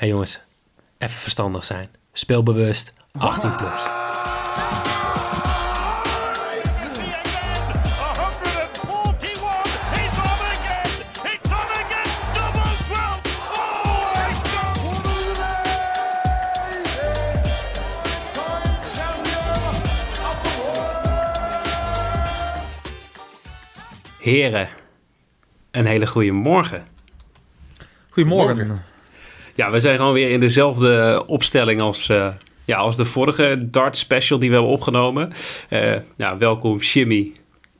hey jongens, even verstandig zijn. Speelbewust, 18 plus. Heren, een hele goede morgen. Goedemorgen. Ja, we zijn gewoon weer in dezelfde opstelling als, eh, ja, als de vorige Dart Special die we hebben opgenomen. Eh, ja, welkom Jimmy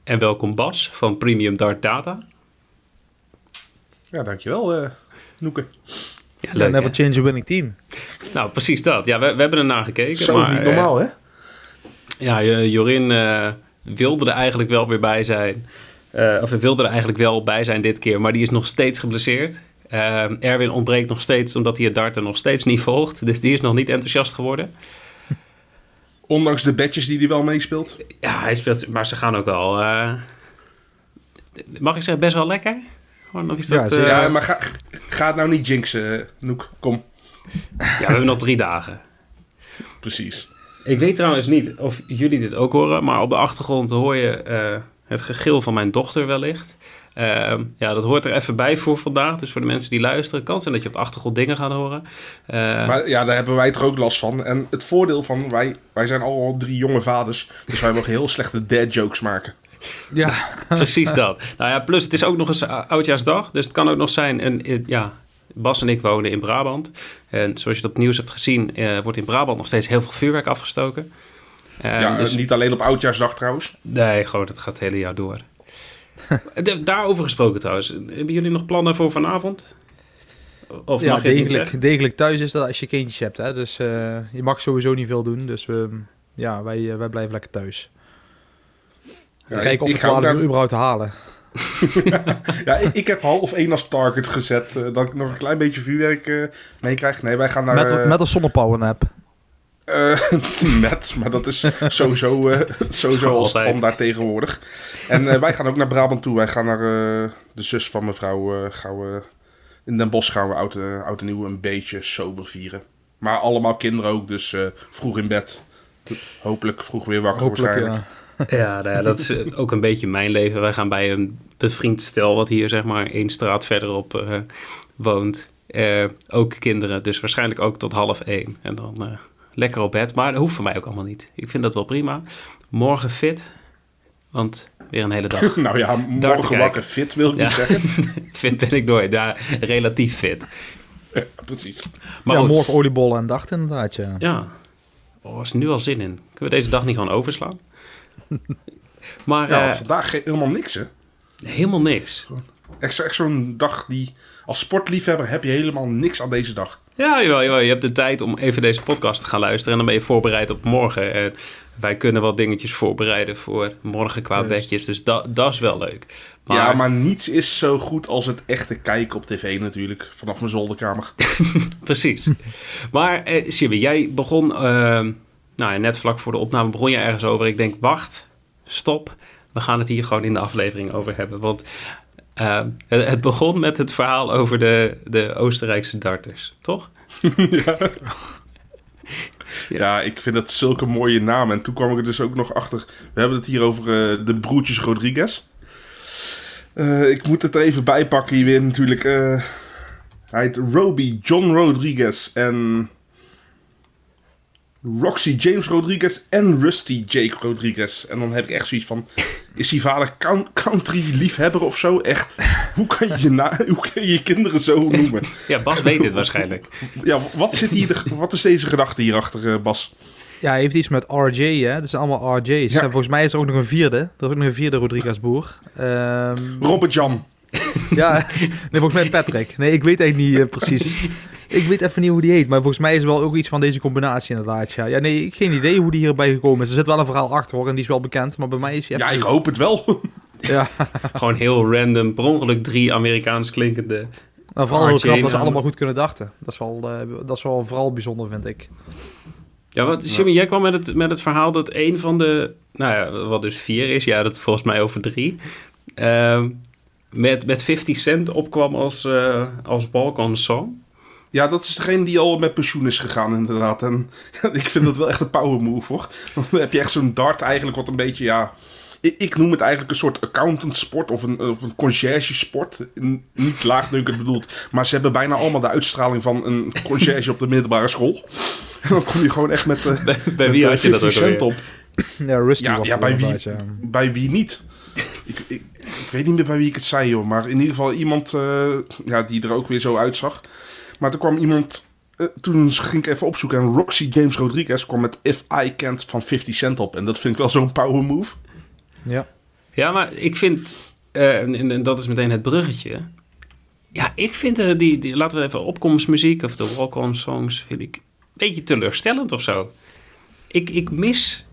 en welkom Bas van Premium Dart Data. Ja, dankjewel, eh Noeke. Ja, Leuk, never hè? change a winning team. Nou, precies dat. Ja, we, we hebben ernaar gekeken. Zo, maar, niet normaal, hè? Ja, eh, Jorin eh, wilde er eigenlijk wel weer bij zijn. Eh, of hij wilde er eigenlijk wel bij zijn dit keer, maar die is nog steeds geblesseerd. Eh, Erwin ontbreekt nog steeds omdat hij het darten nog steeds niet volgt. Dus die is nog niet enthousiast geworden. Ondanks de badges die hij wel meespeelt. Ja, hij speelt, maar ze gaan ook wel. eh, mag ik zeggen, best wel lekker? Of is Ja, dat, zeker. eh, ja, maar ga, ga het nou niet jinxen, Noek. Kom. ja, we hebben nog drie dagen. Precies. Ik weet trouwens niet of jullie dit ook horen, maar op de achtergrond hoor je eh, het gegil van mijn dochter wellicht. Ehm, ja, dat hoort er even bij voor vandaag. Dus voor de mensen die luisteren, kan zijn dat je op de achtergrond dingen gaat horen. Eh, Maar ja, daar hebben wij toch ook last van. En het voordeel van, wij, wij zijn al drie jonge vaders. Dus wij mogen heel slechte dad jokes maken. Ja, Precies dat. Nou ja, plus het is ook nog eens oudjaarsdag. Dus het kan ook nog zijn. En eh, ja, Bas en ik wonen in Brabant. En zoals je het op het nieuws hebt gezien, eh, wordt in Brabant nog steeds heel veel vuurwerk afgestoken. Eh, ja, dus, niet alleen op oudjaarsdag trouwens. Nee, gewoon, het gaat het hele jaar door. De- Daarover gesproken trouwens. Hebben jullie nog plannen voor vanavond? Of ja degelijk, degelijk thuis is dat als je kindjes hebt. Hè? Dus eh, je mag sowieso niet veel doen. Dus we, ja, wij, eh, wij blijven lekker thuis. Ja, Kijken of ik, we ik, ga ook 12 uur naar- überhaupt halen. ja, ik, ik heb half één als target gezet. eh, dat ik nog een klein beetje vuurwerk eh meekrijg. Nee, wij gaan naar... met, met een nap. Eh, met, maar dat is sowieso, eh, sowieso al standaard tegenwoordig. En eh, wij gaan ook naar Brabant toe. Wij gaan naar eh, de zus van mevrouw. eh gaan we, in Den Bosch gaan we oud, oud en nieuw een beetje sober vieren. Maar allemaal kinderen ook, dus eh, vroeg in bed. Hopelijk vroeg weer wakker Hopelijk, waarschijnlijk. ja. Ja, nou ja, dat is ook een beetje mijn leven. Wij gaan bij een bevriend stel wat hier zeg maar één straat verderop eh, woont. Eh, ook kinderen, dus waarschijnlijk ook tot half één. En dan eh, lekker op bed. Maar dat hoeft voor mij ook allemaal niet. Ik vind dat wel prima. Morgen fit, want weer een hele dag. Nou ja, morgen wakker fit wil ik Ja. niet zeggen. fit ben ik nooit, ja, relatief fit. Ja, precies. Maar ja, morgen oliebollen en dacht inderdaad, ja. Ja. Oh, is nu al zin in. Kunnen we deze dag niet gewoon overslaan? maar Ja, eh, vandaag helemaal niks hè. helemaal niks. Echt, echt zo'n dag die... Als sportliefhebber heb je helemaal niks aan deze dag. Ja, jawel, jawel. je hebt de tijd om even deze podcast te gaan luisteren. En dan ben je voorbereid op morgen. En wij kunnen wat dingetjes voorbereiden voor morgen qua bedjes. Dus dat, dat is wel leuk. Maar, Ja, maar niets is zo goed als het echte kijken op tv natuurlijk. Vanaf mijn zolderkamer. Precies. maar eh, Jimmy, jij begon... eh, nou ja, net vlak voor de opname begon je ergens over. Ik denk, wacht, stop. We gaan het hier gewoon in de aflevering over hebben. Want eh, het, begon met het verhaal over de, de Oostenrijkse darters, toch? Ja, ik vind dat zulke mooie namen. En toen kwam ik er dus ook nog achter. We hebben het hier over eh, de broertjes Rodriguez. Eh, ik moet het er even bij pakken hier weer natuurlijk. eh, hij heet Roby John Rodriguez en Roxy James Rodriguez en Rusty Jake Rodriguez. En dan heb ik echt zoiets van... Is die vader coun- country liefhebber of zo? Echt, hoe kan je, na, hoe kan je je kinderen zo noemen? Ja, Bas weet dit waarschijnlijk. Ja, wat, zit hier, wat is deze gedachte hierachter, eh, Bas? Ja, hij heeft iets met RJ, hè. Dat zijn allemaal RJ's. Ja. En volgens mij is er ook nog een vierde. Er is ook nog een vierde Rodriguez-boer. Ehm, Robert Jan. ja, nee, volgens mij Patrick. Nee, ik weet eigenlijk niet eh, precies. Ik weet even niet hoe die heet. Maar volgens mij is er wel ook iets van deze combinatie inderdaad. Ja, ja nee, ik heb geen idee hoe die hierbij gekomen is. Er zit wel een verhaal achter hoor. En die is wel bekend. Maar bij mij is hij Ja, ik hoop het wel. Ja, Gewoon heel random, per ongeluk drie Amerikaans klinkende. nou, vooral heel knap dat ze allemaal goed kunnen dachten. Dat is wel, eh, dat is wel vooral bijzonder, vind ik. Ja, want Jimmy, jij kwam met het, met het verhaal dat een van de, nou ja, wat dus vier is, ja, dat volgens mij over drie, ehm, met, met 50 Cent opkwam als, eh als Balkan Song. Ja, dat is degene die al met pensioen is gegaan, inderdaad. En ik vind dat wel echt een power move, hoor. Dan heb je echt zo'n dart eigenlijk wat een beetje, ja... Ik, ik noem het eigenlijk een soort accountant sport of een, of een conciërge sport. Niet laagdunkend bedoeld. Maar ze hebben bijna allemaal de uitstraling van een conciërge op de middelbare school. En dan kom je gewoon echt met, eh Bij, bij wie met, had eh, je dat ook 50 cent op. Ja, Rusty Ja, was ja, bij wie, bij wie niet? Ik, ik, ik weet niet meer bij wie ik het zei, joh. Maar in ieder geval iemand eh, ja, die er ook weer zo uitzag. Maar toen kwam iemand... eh, toen ging ik even opzoeken en Roxy James Rodriguez kwam met If I Can't van 50 Cent op. En dat vind ik wel zo'n power move. Ja. Ja, maar ik vind, eh, en, en dat is meteen het bruggetje. Ja, ik vind die, die, laten we even opkomstmuziek of de walk-on songs, vind ik een beetje teleurstellend of zo. Ik, ik mis.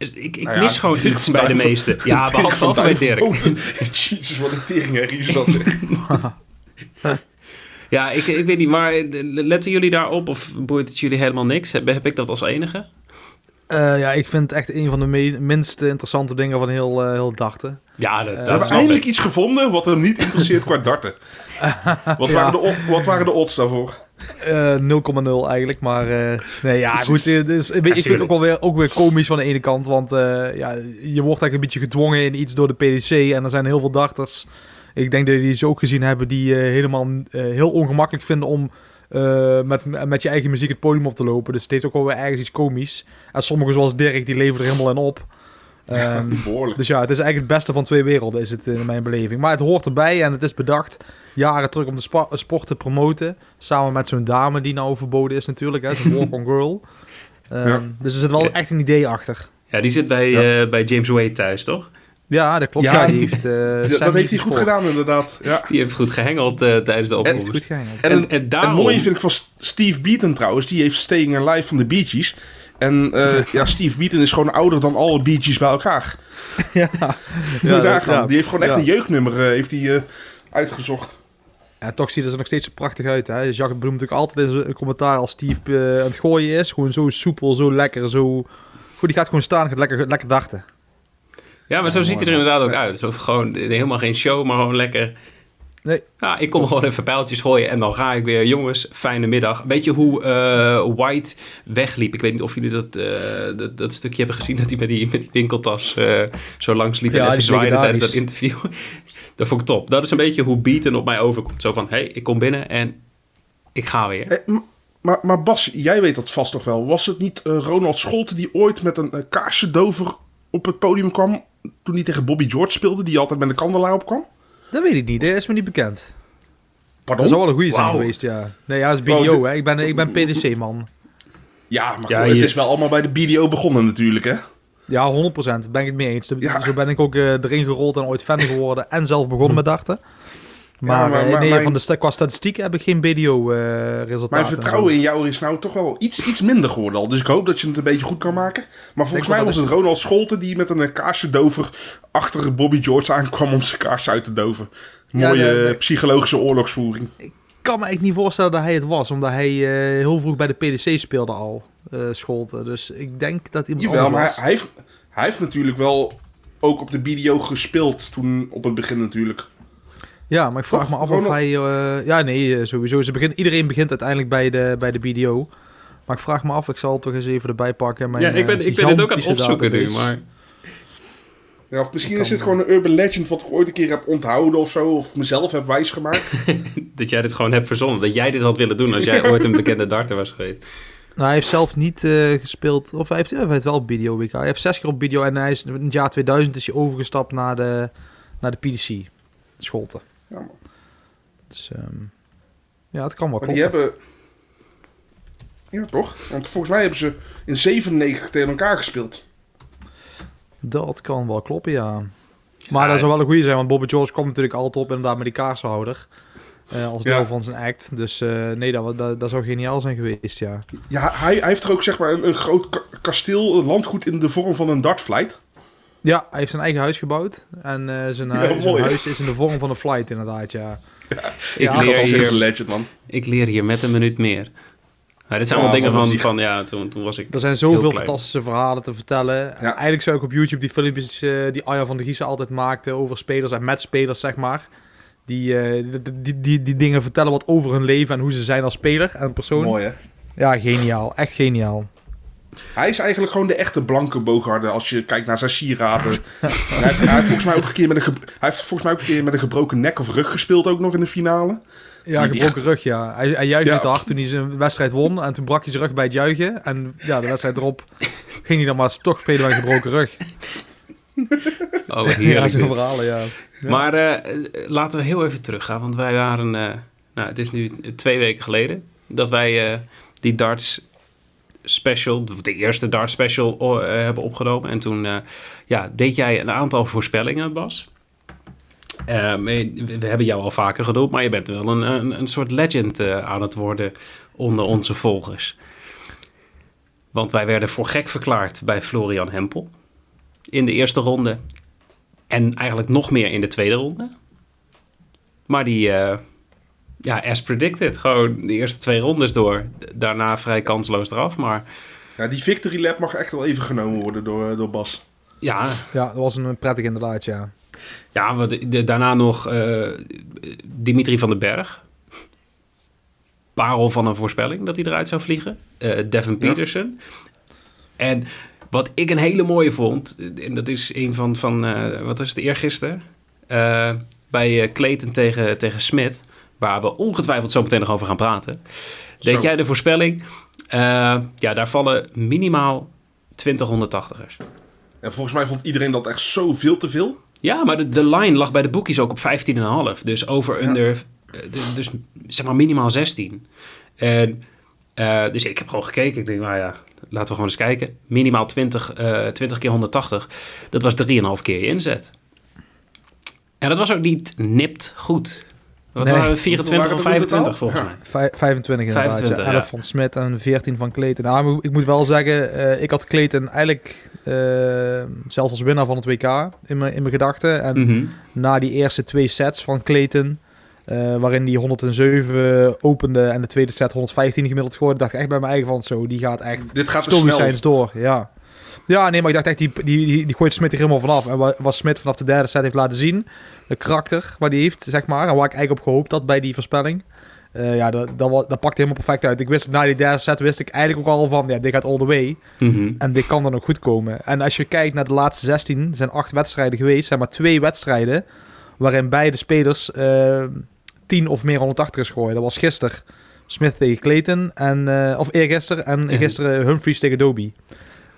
Ik, ik Nou ja, mis gewoon Dirk iets bij de meeste. Ja, behalve bij Dirk. Duivenbode. Jezus, wat een is dat zeg. Ja, ik, ik weet niet, maar eh, letten jullie daarop of boeit het jullie helemaal niks? Heb, heb ik dat als enige? Eh, ja, ik vind het echt een van de minst interessante dingen van heel, eh heel dachten. Ja, dat, We hebben eindelijk ik. iets gevonden wat hem niet interesseert qua darten. Wat, waren de, wat waren de odds daarvoor? Eh 0,0 eigenlijk, maar eh, nee, ja, goed. eh, Dus, ik, ik vind het ook wel weer, ook weer komisch van de ene kant, want eh, ja, je wordt eigenlijk een beetje gedwongen in iets door de PDC en er zijn heel veel dachters. Ik denk dat jullie ze ook gezien hebben die eh, helemaal eh, heel ongemakkelijk vinden om eh, met, met je eigen muziek het podium op te lopen. Dus heeft ook wel weer ergens iets komisch. En sommigen zoals Dirk, die leveren er helemaal in op. Ehm, Behoorlijk. dus ja, het is eigenlijk het beste van twee werelden, is het in mijn beleving. Maar het hoort erbij en het is bedacht jaren terug om de spa- sport te promoten. Samen met zo'n dame die nou verboden is natuurlijk, hè, zo'n walk-on girl. Ehm, Ja. Dus er zit wel Ja. echt een idee achter. Ja, die zit bij, Ja. eh, bij James Wade thuis, toch? Ja, dat klopt. Ja, die heeft, eh, Ja, Sam dat heeft hij goed gedaan, inderdaad. Ja. Die heeft goed gehengeld eh, tijdens de opkomst. goed. En, En- en, en daarom- het mooie vind ik van Steve Beaton trouwens. Die heeft Staying Alive van de Bee Gees. En eh, ja, Steve Beaton is gewoon ouder dan alle Bee Gees bij elkaar. ja, dat- ja. Die heeft gewoon echt Ja. een jeugdnummer eh, heeft hij, eh, uitgezocht. Ja, toch ziet het er nog steeds zo prachtig uit. Hè? Jacques benoemt natuurlijk altijd in zijn commentaar als Steve aan het gooien is. Gewoon zo soepel, zo lekker, zo... Goed, die gaat gewoon staan, gaat lekker, lekker dachten. Ja, maar zo ziet hij er inderdaad ook uit. Zo gewoon helemaal geen show, maar gewoon lekker. Nee. Ja, ik kom gewoon even pijltjes gooien en dan ga ik weer. Jongens, fijne middag. Weet je hoe eh, White wegliep? Ik weet niet of jullie dat, eh, dat, dat stukje hebben gezien... dat hij met die, met die winkeltas eh, zo langs liep Ja, en even zwaaide tijdens dat interview. dat vond ik top. Dat is een beetje hoe Beaton op mij overkomt. Zo van, hé, hey, ik kom binnen en ik ga weer. Maar, maar Bas, jij weet dat vast nog wel. Was het niet Ronald Scholte die ooit met een uh, kaarsendover op het podium kwam... toen hij tegen Bobby George speelde, die altijd met een kandelaar opkwam? Dat weet ik niet, dat is me niet bekend. Pardon? Dat zou wel een goede zijn Wauw. geweest, ja. Nee, ja, dat is BDO, hè. Ik ben, ik ben PDC-man. Ja, maar Ja, het is wel allemaal bij de BDO begonnen natuurlijk, hè? Ja, 100%. Ben ik het mee eens. De- Ja. Zo ben ik ook eh, erin gerold en ooit fan geworden en zelf begonnen met dachten. Maar, maar- eh, maar nee, mijn- van de qua statistieken heb ik geen BDO-resultaten. Mijn vertrouwen in jou is nou toch wel iets, iets minder geworden al. Dus ik hoop dat je het een beetje goed kan maken. Maar volgens mij was het Ronald Scholte die met een kaarsendover achter Bobby George aankwam om zijn kaars uit te doven. Ja, Mooie de- de- eh, psychologische oorlogsvoering. Ik kan me echt niet voorstellen dat hij het was, omdat hij eh, heel vroeg bij de PDC speelde al, eh Scholte. Dus ik denk dat hij iemand Jawel, maar anders hij, hij, heeft, hij heeft natuurlijk wel ook op de BDO gespeeld toen op het begin natuurlijk. Ja, maar ik vraag Toch? me af of Ronald- hij... eh, ja, nee, eh, sowieso. Ze begin, iedereen begint uiteindelijk bij de, bij de BDO. Maar ik vraag me af, ik zal het toch eens even erbij pakken. Mijn, ja, ik ben, eh, ik ben het ook aan het opzoeken nu, maar... Ja, of misschien is dit kan gewoon een urban legend wat ik ooit een keer heb onthouden of zo. Of mezelf heb wijsgemaakt. Dat jij dit gewoon hebt verzonnen. Dat jij dit had willen doen als jij ooit een bekende darter was geweest. Nou, hij heeft zelf niet eh, gespeeld. Of hij heeft, hij heeft wel op BDO WK. Hij heeft zes keer op BDO en hij is in het jaar 2000 is hij overgestapt naar de, naar de PDC. Scholte. Ja, man. Dus ehm, ja, het kan wel Maar kloppen. die hebben... Ja, toch? Want volgens mij hebben ze in 97 tegen elkaar gespeeld. Dat kan wel kloppen, ja. Maar Ja, dat zou wel een goede zijn, want Bobby George komt natuurlijk altijd op inderdaad met die kaarsenhouder. eh, als deel Ja. van zijn act. Dus eh, nee, dat, dat, dat zou geniaal zijn geweest, ja. Ja, hij, hij heeft er ook zeg maar een, een groot ka- kasteel, een landgoed in de vorm van een dartflight. Ja, hij heeft zijn eigen huis gebouwd. En eh, zijn, Ja, huis is in de vorm van een flight, inderdaad, ja. Ik Ja, leer hier een legend, man. Ik leer hier met een minuut meer. Maar dit zijn Ja, allemaal dingen van van, ja, toen, toen was ik... Er zijn zoveel fantastische verhalen te vertellen. Eigenlijk zou ik op YouTube die filmpjes eh, die Arjan van der Giezen altijd maakte over spelers en met spelers, zeg maar. Die, eh, die, die, die, die dingen vertellen wat over hun leven en hoe ze zijn als speler en persoon. Mooi, hè? Ja, geniaal. Echt geniaal. Hij is eigenlijk gewoon de echte blanke Bogarde als je kijkt naar zijn sieraden. hij, heeft, hij, heeft volgens mij ook een keer met een ge- hij heeft volgens mij ook een keer met een gebroken nek of rug gespeeld ook nog in de finale. Ja, Die- die- gebroken rug, ja. Hij, hij juichte Ja. niet te hard toen hij zijn wedstrijd won. En toen brak hij zijn rug bij het juichen. En ja, de wedstrijd erop ging hij dan maar toch spelen met een gebroken rug. Oh, ja, heerlijk. zo'n dit. verhalen, ja. Ja. Maar eh, laten we heel even teruggaan, want wij waren, eh, nou, het is nu twee weken geleden dat wij eh, die darts special, de eerste darts special eh, hebben opgenomen. En toen eh, ja, deed jij een aantal voorspellingen, Bas. Eh, we, hebben jou al vaker genoemd, maar je bent wel een, een, soort legend aan het worden onder onze volgers. Want wij werden voor gek verklaard bij Florian Hempel in de eerste ronde. En eigenlijk nog meer in de tweede ronde. Maar die, ja, as predicted, gewoon de eerste twee rondes door. Daarna vrij kansloos eraf. Maar Ja, die victory lap mag echt wel even genomen worden door, door Bas. ja, ja, dat was een prettig inderdaad, ja. ja wat, daarna nog eh, Dimitri van den Berg. Parel van een voorspelling dat hij eruit zou vliegen. Eh, Devin Ja. Peterson. En wat ik een hele mooie vond, en dat is een van, van eh, wat is het, eergisteren? Eh bij eh, Clayton tegen, tegen Smith, waar we ongetwijfeld zo meteen nog over gaan praten. Deed Zo. jij de voorspelling? Eh, ja, daar vallen minimaal 20 180ers. En volgens mij vond iedereen dat echt zo veel te veel. Ja, maar de, de line lag bij de boekies ook op 15,5. Dus over Ja. under, eh, dus zeg maar minimaal 16. En, eh, dus ik heb gewoon gekeken. Ik denk, nou ja, laten we gewoon eens kijken. Minimaal 20, eh 20 keer 180. Dat was 3,5 keer je inzet. En dat was ook niet nipt goed. Wat Nee. waren we? 24 of Hoeveel waren er in 25 totaal? volgens Ja. mij. Vij- 25 inderdaad, 25, ja. ja. 11 van Smit en 14 van Clayton. Nou, ik moet wel zeggen, eh, ik had Clayton eigenlijk eh, zelfs als winnaar van het WK in mijn, in mijn gedachten. En Mhm. na die eerste twee sets van Clayton, eh, waarin die 107 opende en de tweede set 115 gemiddeld gooide, dacht ik echt bij mijn eigen van zo, die gaat echt Dit gaat te snel. stoïcijns door. Ja. Ja, nee, maar ik dacht echt, die, die, die, die gooit Smit er helemaal vanaf. En wa- wat Smit vanaf de derde set heeft laten zien, de karakter waar die heeft, zeg maar, en waar ik eigenlijk op gehoopt had bij die voorspelling. eh, ja, dat, dat, dat pakte helemaal perfect uit. Ik wist na die derde set wist ik eigenlijk ook al van, ja, dit gaat all the way. Mhm. En dit kan dan ook goed komen. En als je kijkt naar de laatste 16, er zijn acht wedstrijden geweest. zijn maar twee wedstrijden waarin beide spelers eh 10 of meer 180 is gooien. Dat was gisteren Smith tegen Clayton. En, eh, of eergisteren. En Ja. gisteren Humphries tegen Doby.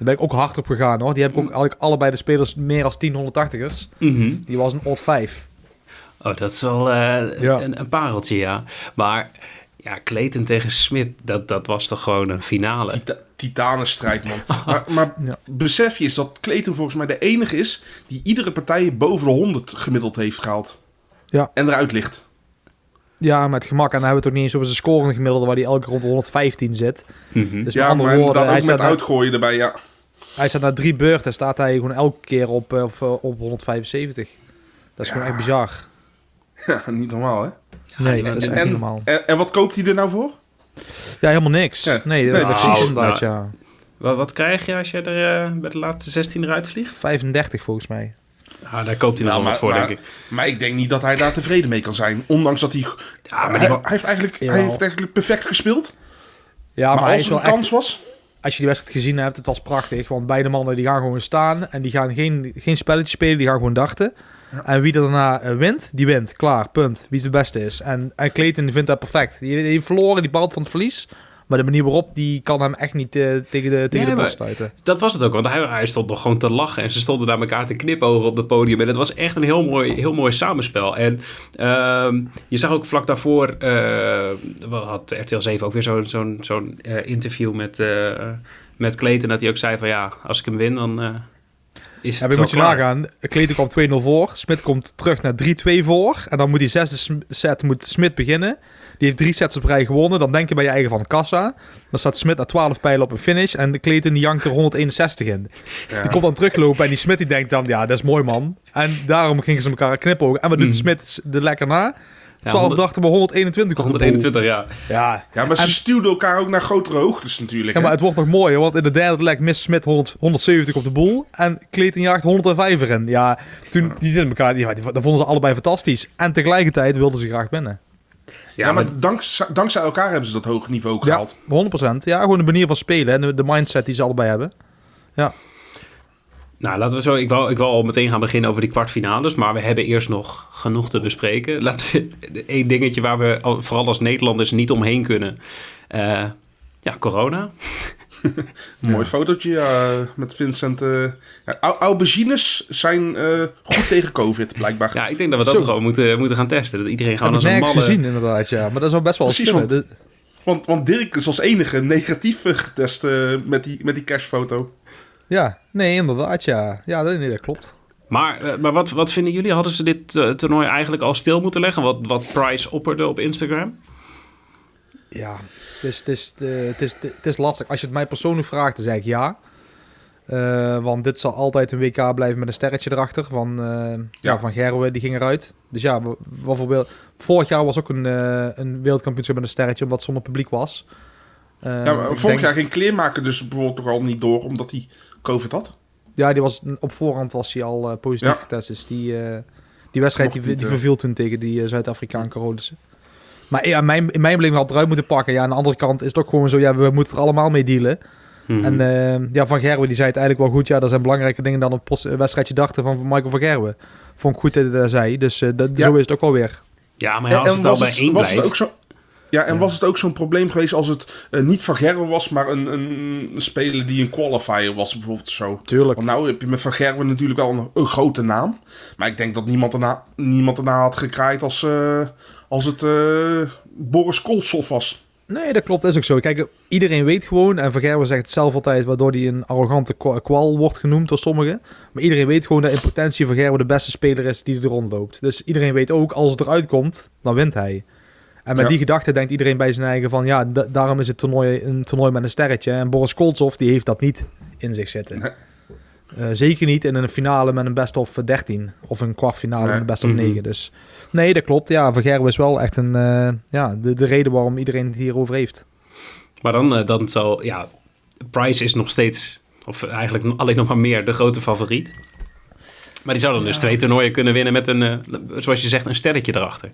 Daar ben ik ook hard op gegaan hoor. Die heb ik ook eigenlijk allebei de spelers meer als 10 180ers. Mhm. Die was een odd 5. Oh, dat is wel eh, Ja. een, een pareltje, ja. Maar ja, Clayton tegen Smit, dat, dat was toch gewoon een finale. Tita titanenstrijd, man. Maar, maar Ja. besef je eens dat Clayton volgens mij de enige is die iedere partij boven de 100 gemiddeld heeft gehaald. Ja. En eruit ligt. Ja, met gemak. En dan hebben we het ook niet eens over zijn scorende gemiddelde... waar hij elke rond de 115 zit. Mhm. Dus ja, maar woorden, dat hij ook met uitgooien erbij, ja. Hij staat na drie beurten... staat hij gewoon elke keer op, eh, op, op 175. Dat is gewoon echt bizar. Ja, niet normaal, hè? Nee, dat is echt en- niet normaal. En, en wat koopt hij er nou voor? Ja, helemaal niks. Ja. Nee, dat nou, precies inderdaad, nou, ja. Wat, wat krijg je als je er eh, bij de laatste 16 eruit vliegt? 35 volgens mij. Ah, daar koopt hij Nou, maar- voor, maar- denk ik. Maar ik denk niet dat hij daar tevreden mee kan zijn. Ondanks dat hij... Ja, maar hij, die, hij heeft eigenlijk, hij heeft eigenlijk perfect gespeeld. Ja, maar, maar, hij als is er wel een kans echt... was... Als je die wedstrijd gezien hebt, het was prachtig. Want beide mannen die gaan gewoon staan. En die gaan geen, geen spelletje spelen, die gaan gewoon dachten. En wie er daarna eh, wint, die wint. Klaar, punt. Wie het beste is. En, en Clayton vindt dat perfect. Die, die heeft verloren, die baalt van het verlies. Maar de manier waarop, die kan hem echt niet eh, tegen de, tegen Nee, de maar- borst sluiten. dat was het ook, want hij, hij stond nog gewoon te lachen en ze stonden naar elkaar te knipogen op het podium. En het was echt een heel mooi, heel mooi samenspel. En ehm, je zag ook vlak daarvoor, eh, had RTL 7 ook weer zo'n zo'n zo'n eh, interview met, met Clayton, dat hij ook zei van ja, als ik hem win, dan is Ja, moet je klaar. nagaan. Clayton kwam 2-0 voor. Smit komt terug naar 3-2 voor. En dan moet die zesde set moet Smit beginnen. Die heeft drie sets op rij gewonnen. Dan denk je bij je eigen van kassa. Dan staat Smit naar 12 pijlen op een finish. En de Clayton die jankt er 161 in. Ja. Die komt dan teruglopen. En die Smit die denkt dan, ja, dat is mooi man. En daarom gingen ze elkaar knipogen. En wat doet Mm. Smit er lekker na? Ja, 12 100 dachten we 121 op de boel. 121, ja. Ja. Ja, maar ze En- stuwden elkaar ook naar grotere hoogtes natuurlijk. ja, hè? maar het wordt nog mooier, want in de derde leg mist Smit 100, 170 op de boel en Clayton jaagt 105 erin. Ja, toen, die zitten elkaar, ja, die, dat vonden ze allebei fantastisch. En tegelijkertijd wilden ze graag winnen. Ja, maar dankzij, dankzij elkaar hebben ze dat hoge niveau ook gehaald. 100%. Ja, gewoon de manier van spelen en de, de mindset die ze allebei hebben. Nou, laten we zo. Ik wil, ik wil al meteen gaan beginnen over die kwartfinales. Maar we hebben eerst nog genoeg te bespreken. Laten we. één dingetje waar we al- vooral als Nederlanders niet omheen kunnen. Eh, ja, corona. Een mooi fotootje ja, met Vincent. eh ja, au- aubergines zijn eh, goed tegen COVID, blijkbaar. Ja, ik denk dat we dat Zo. gewoon moeten, moeten gaan testen. Dat iedereen gewoon als een malle... gezien inderdaad, ja. Maar dat zou best wel Precies, want- De- Want, want Dirk is als enige negatief getest eh, met, die, met die cashfoto. ja, nee, inderdaad, ja. Ja, dat, nee, dat klopt. Maar, maar wat, wat vinden jullie? Hadden ze dit toernooi eigenlijk al stil moeten leggen? Wat, wat Price opperde op Instagram? Ja, het is, het, is, eh, het, is, het is lastig. Als je het mij persoonlijk vraagt, dan zeg ik ja. Eh, want dit zal altijd een WK blijven met een sterretje erachter. Van, eh, ja. Ja. van Gerwe, die ging eruit. Dus ja, wa- wat voor beeld- Vorig jaar was ook een, eh, een wereldkampioenschap met een sterretje, omdat het zonder publiek was. Ja, vorig denk- jaar ging kleermaker dus bijvoorbeeld toch al niet door, omdat hij COVID had. Ja, die was, op voorhand was hij al positief Ja. getest. Dus die, die wedstrijd die, die verviel toen tegen die Zuid-Afrikaan Rhodessen. Maar ja, mijn, in mijn beleving had het eruit moeten pakken. Ja, aan de andere kant is het ook gewoon zo, ja, we moeten er allemaal mee dealen. Mhm. En eh, ja, Van Gerwen die zei het eigenlijk wel goed. Ja, dat zijn belangrijke dingen dan een een wedstrijdje dachten van Michael van Gerwen. Vond ik goed dat hij dat zei. Dus eh, dat, Ja. zo is het ook wel weer. ja, maar ja, als het al bij één was het ook zo, ja, en was het ook zo'n probleem geweest als het eh, niet Van Gerwen was, maar een, een, een speler die een qualifier was, bijvoorbeeld zo? Tuurlijk. Want nou heb je met Van Gerwen natuurlijk wel een, een grote naam. Maar ik denk dat niemand erna, niemand erna had gekraaid als, eh, als het eh, Boris Koltsov was. Nee, dat klopt. Dat is ook zo. Kijk, iedereen weet gewoon, en Van Gerwen zegt het zelf altijd, waardoor hij een arrogante kwa- kwal wordt genoemd door sommigen. Maar iedereen weet gewoon dat in potentie Van Gerwen de beste speler is die er rondloopt. Dus iedereen weet ook, als het eruit komt, dan wint hij. En met Ja. die gedachte denkt iedereen bij zijn eigen van, ja, da- daarom is het toernooi een toernooi met een sterretje. En Boris Koltsov, die heeft dat niet in zich zitten. Nee. Eh, zeker niet in een finale met een best of 13. Of een kwartfinale Nee. met een best of Mhm. 9. Dus nee, dat klopt. Ja, Van Gerwen is wel echt een, eh, ja, de, de reden waarom iedereen het hierover heeft. Maar dan, eh, dan zal, ja, Price is nog steeds, of eigenlijk alleen nog maar meer, de grote favoriet. Maar die zou dan dus twee toernooien kunnen winnen met een, zoals je zegt, een sterretje erachter.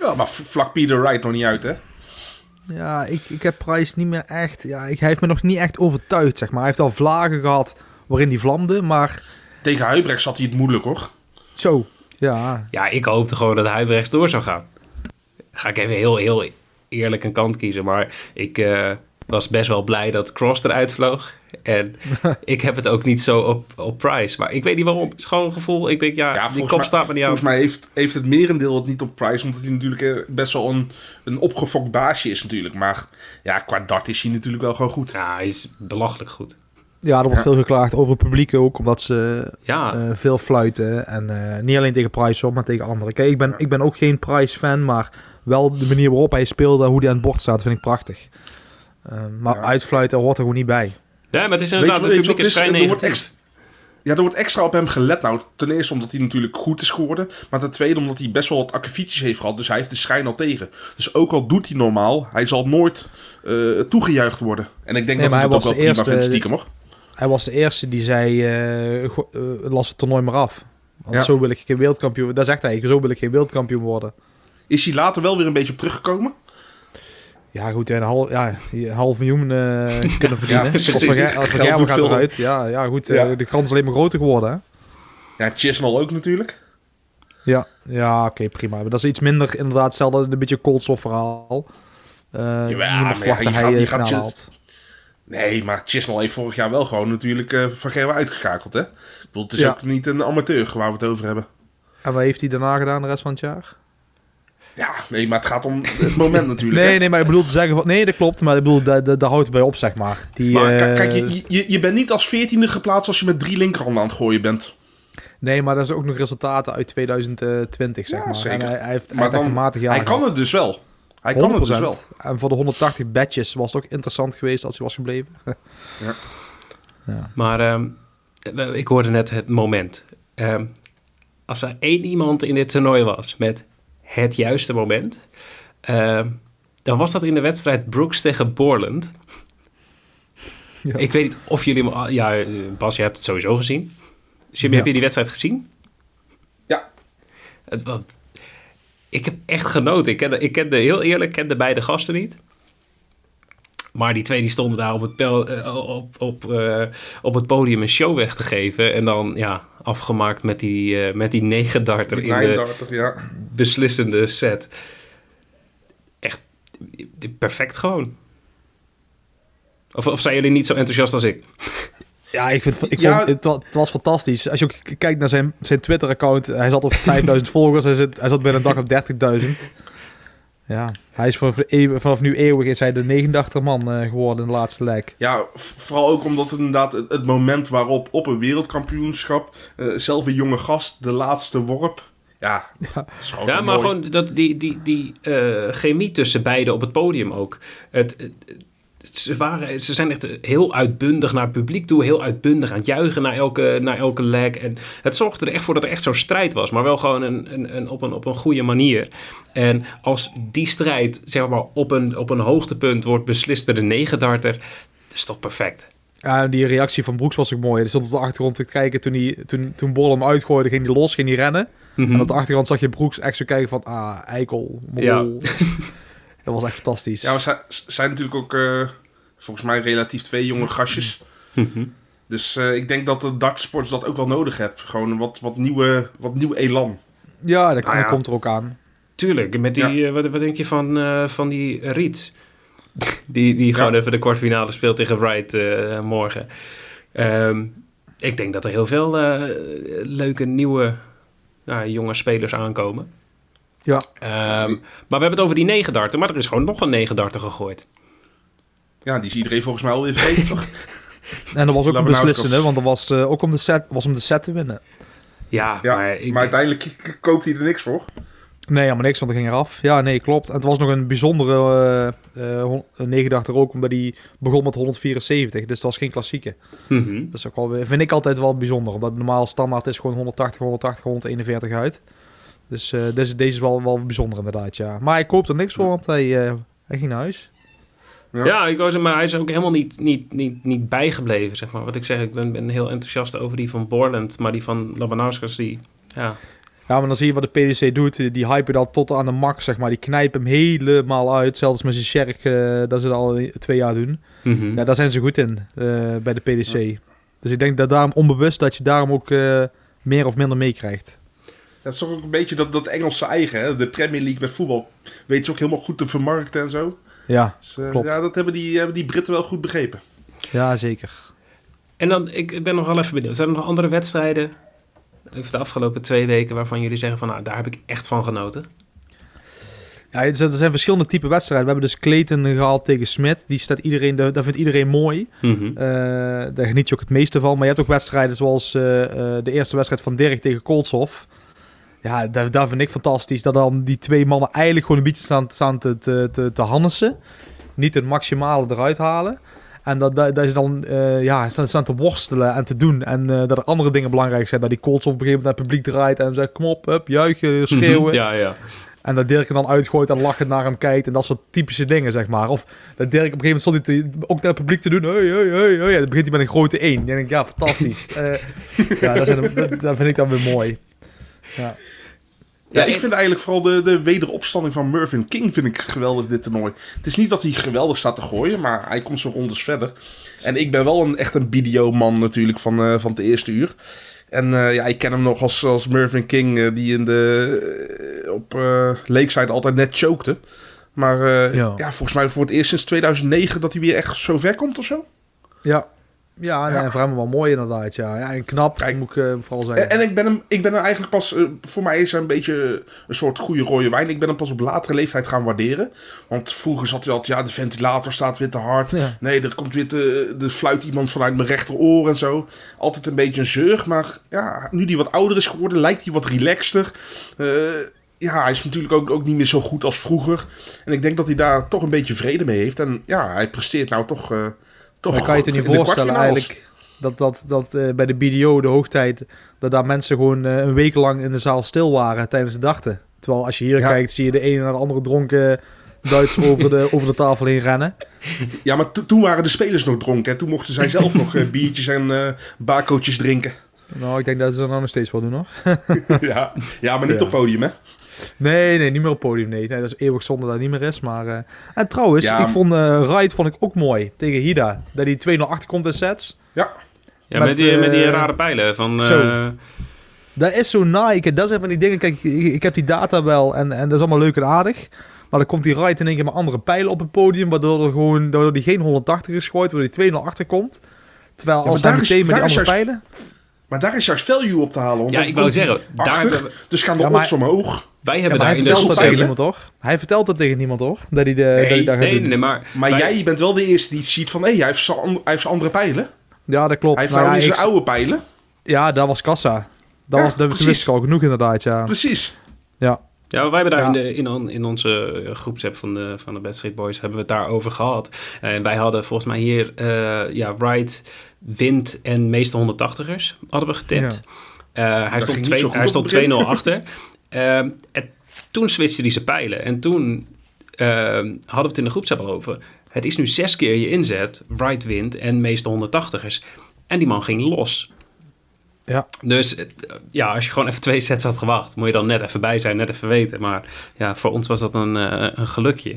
Ja, maar vlak Peter Wright nog niet uit, hè? Ja, ik, ik heb Price niet meer echt... Ja, ik, hij heeft me nog niet echt overtuigd, zeg maar. Hij heeft al vlagen gehad waarin hij vlamde, maar Tegen Huibrecht zat hij het moeilijk, hoor. zo. Ja, Ja, ik hoopte gewoon dat hij rechts door zou gaan. Ga ik even heel, heel eerlijk een kant kiezen. Maar ik eh, was best wel blij dat Cross eruit vloog. En ik heb het ook niet zo op, op Price. Maar ik weet niet waarom. Het is gewoon een gevoel. Ik denk, ja, Ja, die volgens kop mij- staat me niet aan. Volgens mij heeft, heeft het merendeel het niet op prijs, omdat hij natuurlijk eh, best wel een, een opgefokt baasje is natuurlijk. Maar ja, qua dart is hij natuurlijk wel gewoon goed. Ja, hij is belachelijk goed. Ja er wordt Ja. veel geklaagd over het publiek ook, omdat ze Ja, eh, veel fluiten. En eh, niet alleen tegen Price op, maar tegen anderen. Kijk, ik ben, ik ben ook geen Price-fan, maar wel de manier waarop hij speelde, hoe hij aan het bord staat, vind ik prachtig. Eh, maar Ja. uitfluiten hoort er gewoon niet bij. ja maar het is inderdaad, het weet je publiek is het? Er wordt negatief. Ja, er wordt extra op hem gelet. Nou, ten eerste omdat hij natuurlijk goed is geworden. Maar ten tweede omdat hij best wel wat akkefietjes heeft gehad. Dus hij heeft de schijn al tegen. Dus ook al doet hij normaal, hij zal nooit eh, toegejuicht worden. En ik denk Nee, dat hij dat hij ook was wel de prima eerste- vindt stiekem, hoor. Hij was de eerste die zei, eh, eh, las het toernooi maar af. Want Ja. zo wil ik geen wereldkampioen. Dat zegt hij, zo wil ik geen wereldkampioen worden. Is hij later wel weer een beetje op teruggekomen? Ja, goed, een half, ja, een half miljoen eh, kunnen verdienen. Ja, Of precies. Gaat veel. eruit. Ja, ja goed, Ja. de kans is alleen maar groter geworden. Hè? Ja, Chisnell ook natuurlijk. Ja, ja oké, prima. Maar dat is iets minder, inderdaad, hetzelfde, een beetje cold verhaal. Maar niemand ja, verwacht je gaat- je gaat. Nee, maar Chisnell heeft vorig jaar wel gewoon natuurlijk eh Van Gerwen uitgeschakeld, hè? Ik bedoel, het is Ja. ook niet een amateur waar we het over hebben. En wat heeft hij daarna gedaan de rest van het jaar? Ja, nee, maar het gaat om het moment natuurlijk. Nee, hè? nee, maar ik bedoel te zeggen van... Nee, dat klopt, maar ik bedoel, daar, houdt het bij op, zeg maar. Die, Maar eh, kijk, je, je, je bent niet als veertiende geplaatst als je met drie linkerhanden aan het gooien bent. Nee, maar dat is ook nog resultaten uit 2020, zeg Ja, maar. zeker. En hij, hij heeft, Maar dan- een matig jaar Hij kan gehad. het dus wel. Hij kan het dus wel. 100%. En voor de 180 badges was het ook interessant geweest als hij was gebleven. ja. Maar ehm, ik hoorde net het moment. Ehm, als er één iemand in dit toernooi was met het juiste moment. Ehm, dan was dat in de wedstrijd Brooks tegen Borland. Ja. Ik weet niet of jullie... hem al- Ja, Bas, je hebt het sowieso gezien. Ja. heb je die wedstrijd gezien? Ja. Het, wat, ik heb echt genoten. Ik kende, ik kende heel eerlijk, ik kende beide gasten niet. Maar die twee die stonden daar op het, pel, eh, op, op, eh, op het podium een show weg te geven. En dan ja, afgemaakt met die, eh, met die negen darter Die in de 39, ja. beslissende set. Echt perfect gewoon. Of, of zijn jullie niet zo enthousiast als ik? Ja, ik vind ik Ja. vond, het, het was fantastisch. Als je ook kijkt naar zijn, zijn Twitter-account, hij zat op 5000 volgers, hij, zit, hij zat bij een dag op 30.000. Ja, hij is vanaf, eeuw- vanaf nu eeuwig is hij de 89 man eh, geworden in de laatste leg. Ja, vooral ook omdat het inderdaad het, het moment waarop op een wereldkampioenschap eh, zelf een jonge gast de laatste worp. Ja, dat is gewoon Ja, maar mooi. gewoon dat, die, die, die eh, chemie tussen beiden op het podium ook. Het, het- ze, waren, ze zijn echt heel uitbundig naar het publiek toe. Heel uitbundig aan het juichen naar elke, naar elke leg. En het zorgde er echt voor dat er echt zo'n strijd was. Maar wel gewoon een, een, een, op, een, op een goede manier. En als die strijd zeg maar, op, een, op een hoogtepunt wordt beslist bij de negendarter... Dat is toch perfect? Ja, die reactie van Broeks was ook mooi. Hij stond op de achtergrond te kijken toen, hij, toen, toen Bol hem uitgooide, ging hij los, ging hij rennen. Mhm. En op de achtergrond zag je Broeks echt zo kijken van, ah, eikel, mol. Ja. Dat was echt fantastisch. Ja, maar zij zijn natuurlijk ook eh, volgens mij relatief twee jonge gastjes. Mhm. Dus eh, ik denk dat de dartsports dat ook wel nodig hebt. Gewoon wat, wat, nieuwe, wat nieuw elan. Ja, dat, Nou ja. dat komt er ook aan. Tuurlijk, met die, eh, wat, wat denk je van, eh, van die Riet? Die, die gewoon even de kwartfinale speelt tegen Wright eh, morgen. Ehm, ik denk dat er heel veel eh, leuke nieuwe nou, jonge spelers aankomen. Ja. Ehm, maar we hebben het over die negen darten, maar er is gewoon nog een negen darter gegooid. Ja, die is iedereen volgens mij alweer vergeten, toch? En dat was ook een beslissende, want dat was eh, ook om de, set, was om de set te winnen. Ja, Ja, maar uiteindelijk koopt hij er niks voor. Nee, helemaal niks, want hij ging eraf. Ja, nee, klopt. En het was nog een bijzondere een negendachter ook, omdat hij begon met 174. Dus het was geen klassieke. Mhm. Dat is ook wel, weer- vind ik altijd wel bijzonder. Omdat normaal standaard is gewoon 180, 180, 141 uit. Dus eh, deze, deze is wel, wel bijzonder inderdaad, ja. Maar hij koopt er niks voor, want hij, eh, hij ging naar huis. Ja. Ja, ik zeggen, maar hij is ook helemaal niet, niet, niet, niet bijgebleven, zeg maar. Wat ik zeg, ik ben, ben heel enthousiast over die van Borland, maar die van Labanauskas, die... Ja, Ja, maar dan zie je wat de PDC doet. Die hypen dat tot aan de max, zeg maar. Die knijpen hem helemaal uit. Zelfs met zijn Sherk, eh dat ze dat al twee jaar doen. Mhm. Ja, daar zijn ze goed in eh, bij de PDC. Dus ik denk dat daarom onbewust dat je daarom ook eh, meer of minder meekrijgt. Dat is toch ook een beetje dat, dat Engelse eigen, hè? De Premier League met voetbal. Weet je ook helemaal goed te vermarkten en zo. Ja, Dus, eh, Klopt. Ja, dat hebben die, hebben die Britten wel goed begrepen. ja zeker. En dan, ik ik ben nog wel even benieuwd. Zijn er nog andere wedstrijden, over de afgelopen twee weken, waarvan jullie zeggen van, nou, daar heb ik echt van genoten? Ja, er zijn, er zijn verschillende type wedstrijden. We hebben dus Clayton gehaald tegen Smit. Die staat iedereen, dat dat vindt iedereen mooi. Mhm. Eh, daar geniet je ook het meeste van. Maar je hebt ook wedstrijden zoals eh, eh, de eerste wedstrijd van Dirk tegen Koltshof. Ja, daar, vind ik fantastisch. Dat dan die twee mannen eigenlijk gewoon een beetje staan, staan te, te, te, te hannissen. Niet het maximale eruit halen. En dat, dat, dat is dan, eh, ja, staan, staan te worstelen en te doen. En eh, dat er andere dingen belangrijk zijn. Dat die Koltshof op een gegeven moment naar het publiek draait en zegt, kom op, hup, juichen, schreeuwen. Ja, ja. En dat Dirk er dan uitgooit en lachend naar hem kijkt. En dat soort typische dingen, zeg maar. Of dat Dirk op een gegeven moment stond hij te- ook naar het publiek te doen. Hey, hey, hey, hey. Dan begint hij met een grote 1. Dan denk ik, ja, fantastisch. Eh, ja, dat, zijn, dat, dat vind ik dan weer mooi. Ja. Ja, Ja, ik en- vind eigenlijk vooral de, de wederopstanding van Mervyn King vind ik geweldig dit toernooi. Het is niet dat hij geweldig staat te gooien, maar hij komt zo rondes verder. En ik ben wel een, echt een videoman natuurlijk van, eh, van het eerste uur. En eh, ja, ik ken hem nog als, als Mervyn King, eh, die in de, op eh Lakeside altijd net chokte. Maar eh, Ja. ja. volgens mij voor het eerst sinds 2009 dat hij weer echt zo ver komt of zo. Ja. Ja, en Ja. voor hem wel mooi inderdaad. Ja, ja en knap, Kijk. moet ik eh, vooral zeggen. En, en ik ben hem, ik ben hem eigenlijk pas, eh, voor mij is hij een beetje een soort goede rode wijn. Ik ben hem pas op latere leeftijd gaan waarderen. Want vroeger zat hij altijd, ja, de ventilator staat weer te hard. Ja. Nee, er komt weer te, er fluit iemand vanuit mijn rechteroor en zo. Altijd een beetje een zeug. Maar ja, nu hij wat ouder is geworden, lijkt hij wat relaxter. Eh, ja, hij is natuurlijk ook, ook niet meer zo goed als vroeger. En ik denk dat hij daar toch een beetje vrede mee heeft. En ja, hij presteert nou toch. Toch Dan kan je het je niet voorstellen eigenlijk dat, dat, dat eh, bij de BDO, de hoogtijd, dat daar mensen gewoon eh, een week lang in de zaal stil waren tijdens de dachten. Terwijl als je hier Ja. kijkt, zie je de ene naar de andere dronken Duits over de, over de tafel heen rennen. Ja, maar to- toen waren de spelers nog dronken. En toen mochten zij zelf nog eh, biertjes en bakootjes drinken. Nou, ik denk dat ze dat nog steeds wel doen hoor. ja. ja, maar niet Ja. op podium, hè? Nee, nee, niet meer op het podium. Nee, nee dat is eeuwig zonde dat het niet meer is. Maar, eh, En trouwens, Ja. ik vond eh Wright vond ik ook mooi tegen Hida. Dat hij 2-0 achterkomt in sets. Ja. Ja, Met, met, die, met die eh, rare pijlen van... eh, zo. Dat is zo Nike. Dat zijn van die dingen. Kijk, ik, ik heb die data wel en, en dat is allemaal leuk en aardig. Maar dan komt die Wright in één keer met andere pijlen op het podium. Waardoor er gewoon waardoor die geen 180 is gooit. Waardoor die 2-0 achterkomt. Terwijl als hij daar is- meteen met die is andere juist- pijlen... Maar daar is juist value op te halen. Ja, ik wou hij zeggen, daar achter, dus gaan de Ja, maar- odds omhoog. Wij Ja, hebben maar hij daar de vertelt dat tegen niemand, toch? Hij vertelt dat tegen niemand, toch? Dat hij, de, dat hij gaat Nee, doen. nee, nee, maar... Maar wij- jij bent wel de eerste die ziet van... Hé, hij heeft zijn hij heeft zijn andere pijlen. Ja, dat klopt. Hij heeft Nou nou ja, niet ik- zijn oude pijlen. ja, dat was Kassa. Dat, Ja, was, dat precies. wist ik al genoeg inderdaad, ja. Precies. Ja, Ja, wij hebben daar Ja. in, de, in, on- in onze eh, groepsapp van de, van de Bad Street Boys hebben we het daarover gehad. En wij hadden volgens mij hier, eh ja, Wright, Wind en meeste 180ers hadden we getipt. Eh, hij stond twee- hij stond het begin. 2-0 achter. Ehm, en toen switchte hij zijn pijlen. En toen ehm, hadden we het in de groepsapp al over. Het is nu zes keer je inzet, Wright wint en meeste 180ers. En die man ging los. Ja. Dus eh, ja, als je gewoon even twee sets had gewacht, moet je dan net even bij zijn, net even weten. Maar ja, voor ons was dat een, eh, een gelukje.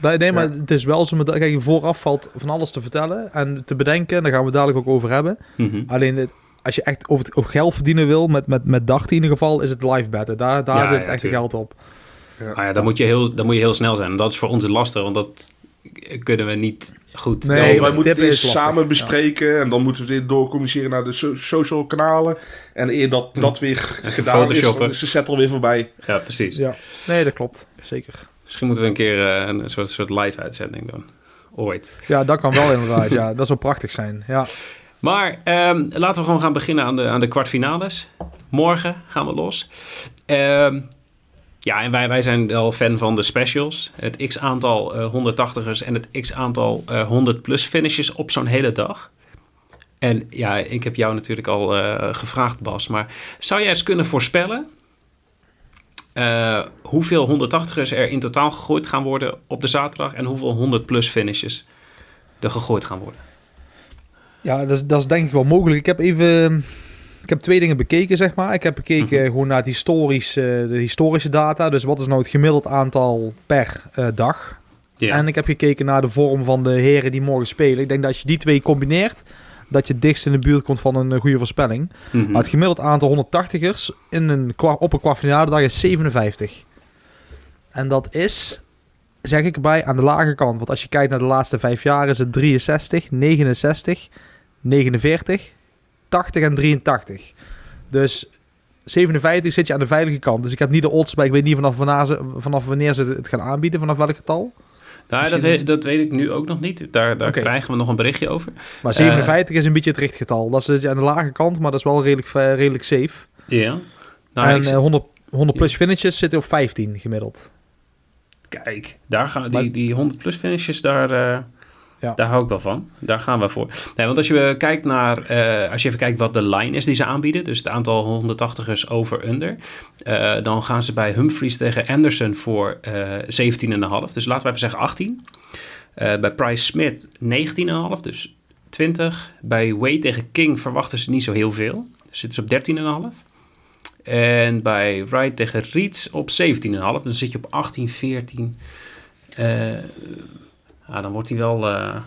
Nee, nee, maar Ja. het is wel zo. met- Kijk, vooraf valt van alles te vertellen en te bedenken. Daar gaan we het dadelijk ook over hebben. Mhm. Alleen het, als je echt over, het, over geld verdienen wil, met, met, met dacht in ieder geval, is het live betten. Daar, daar Ja, zit ja, het tuurlijk. geld op. Maar ja, dan, moet je heel, dan moet je heel snel zijn. En dat is voor ons lastig, want dat kunnen we niet goed. Nee, Ja, Ja, wij moeten het lastig. samen bespreken. En dan moeten we dit doorcommuniceren naar de so- social kanalen. En eer dat dat weer gedaan is, dan is de set alweer voorbij. ja, precies. Ja, nee, dat klopt. Zeker. Misschien moeten we een keer eh, een soort, soort live-uitzending doen. Ooit. Ja, dat kan wel inderdaad. Ja, dat zou prachtig zijn. Ja, Maar ehm, laten we gewoon gaan beginnen aan de, aan de kwartfinales. Morgen gaan we los. Ehm, ja, en wij, wij zijn wel fan van de specials. Het x-aantal eh 180ers en het x-aantal eh 100-plus finishes op zo'n hele dag. En ja, ik heb jou natuurlijk al eh, gevraagd, Bas. Maar zou jij eens kunnen voorspellen... eh, hoeveel 180ers er in totaal gegooid gaan worden op de zaterdag... en hoeveel 100-plus finishes er gegooid gaan worden? Ja dat, is, dat is denk ik wel mogelijk. Ik heb even... Ik heb twee dingen bekeken, zeg maar. Ik heb bekeken Mhm. gewoon naar het historisch, eh, de historische data. Dus wat is nou het gemiddeld aantal per eh, dag? En ik heb gekeken naar de vorm van de heren die morgen spelen. Ik denk dat als je die twee combineert, dat je het dichtst in de buurt komt van een eh, goede voorspelling. Mhm. Maar het gemiddeld aantal 180ers in een, op een kwartfinale dag is 57. En dat is, zeg ik erbij, aan de lage kant. Want als je kijkt naar de laatste vijf jaar is het 63, 69, 49, 80 en 83. Dus 57 zit je aan de veilige kant. Dus ik heb niet de odds bij. Ik weet niet vanaf wanneer ze, vanaf wanneer ze het gaan aanbieden, vanaf welk getal. Nou, dat, weet, dat weet ik nu ook nog niet. Daar, daar krijgen we nog een berichtje over. Maar 57 is een beetje het richtgetal. Dat is aan de lage kant, maar dat is wel redelijk, eh, redelijk safe. Ja. Nou, en ik- eh, 100, 100 plus finishes zitten op 15 gemiddeld. kijk, daar gaan, Maar- die, die 100 plus finishes, daar, eh, Daar hou ik wel van. Daar gaan we voor. Nee, want als je kijkt naar, eh, als je even kijkt wat de line is die ze aanbieden, dus het aantal 180ers over-under, eh, dan gaan ze bij Humphries tegen Anderson voor eh 17,5. Dus laten we even zeggen 18. Eh, bij Price Smith 19,5, dus 20. Bij Wade tegen King verwachten ze niet zo heel veel. Dus zitten ze op 13,5. En bij Wright tegen Reeds op 17,5. Dan zit je op 18, 14. Ja, dan wordt hij wel... eh, Nou,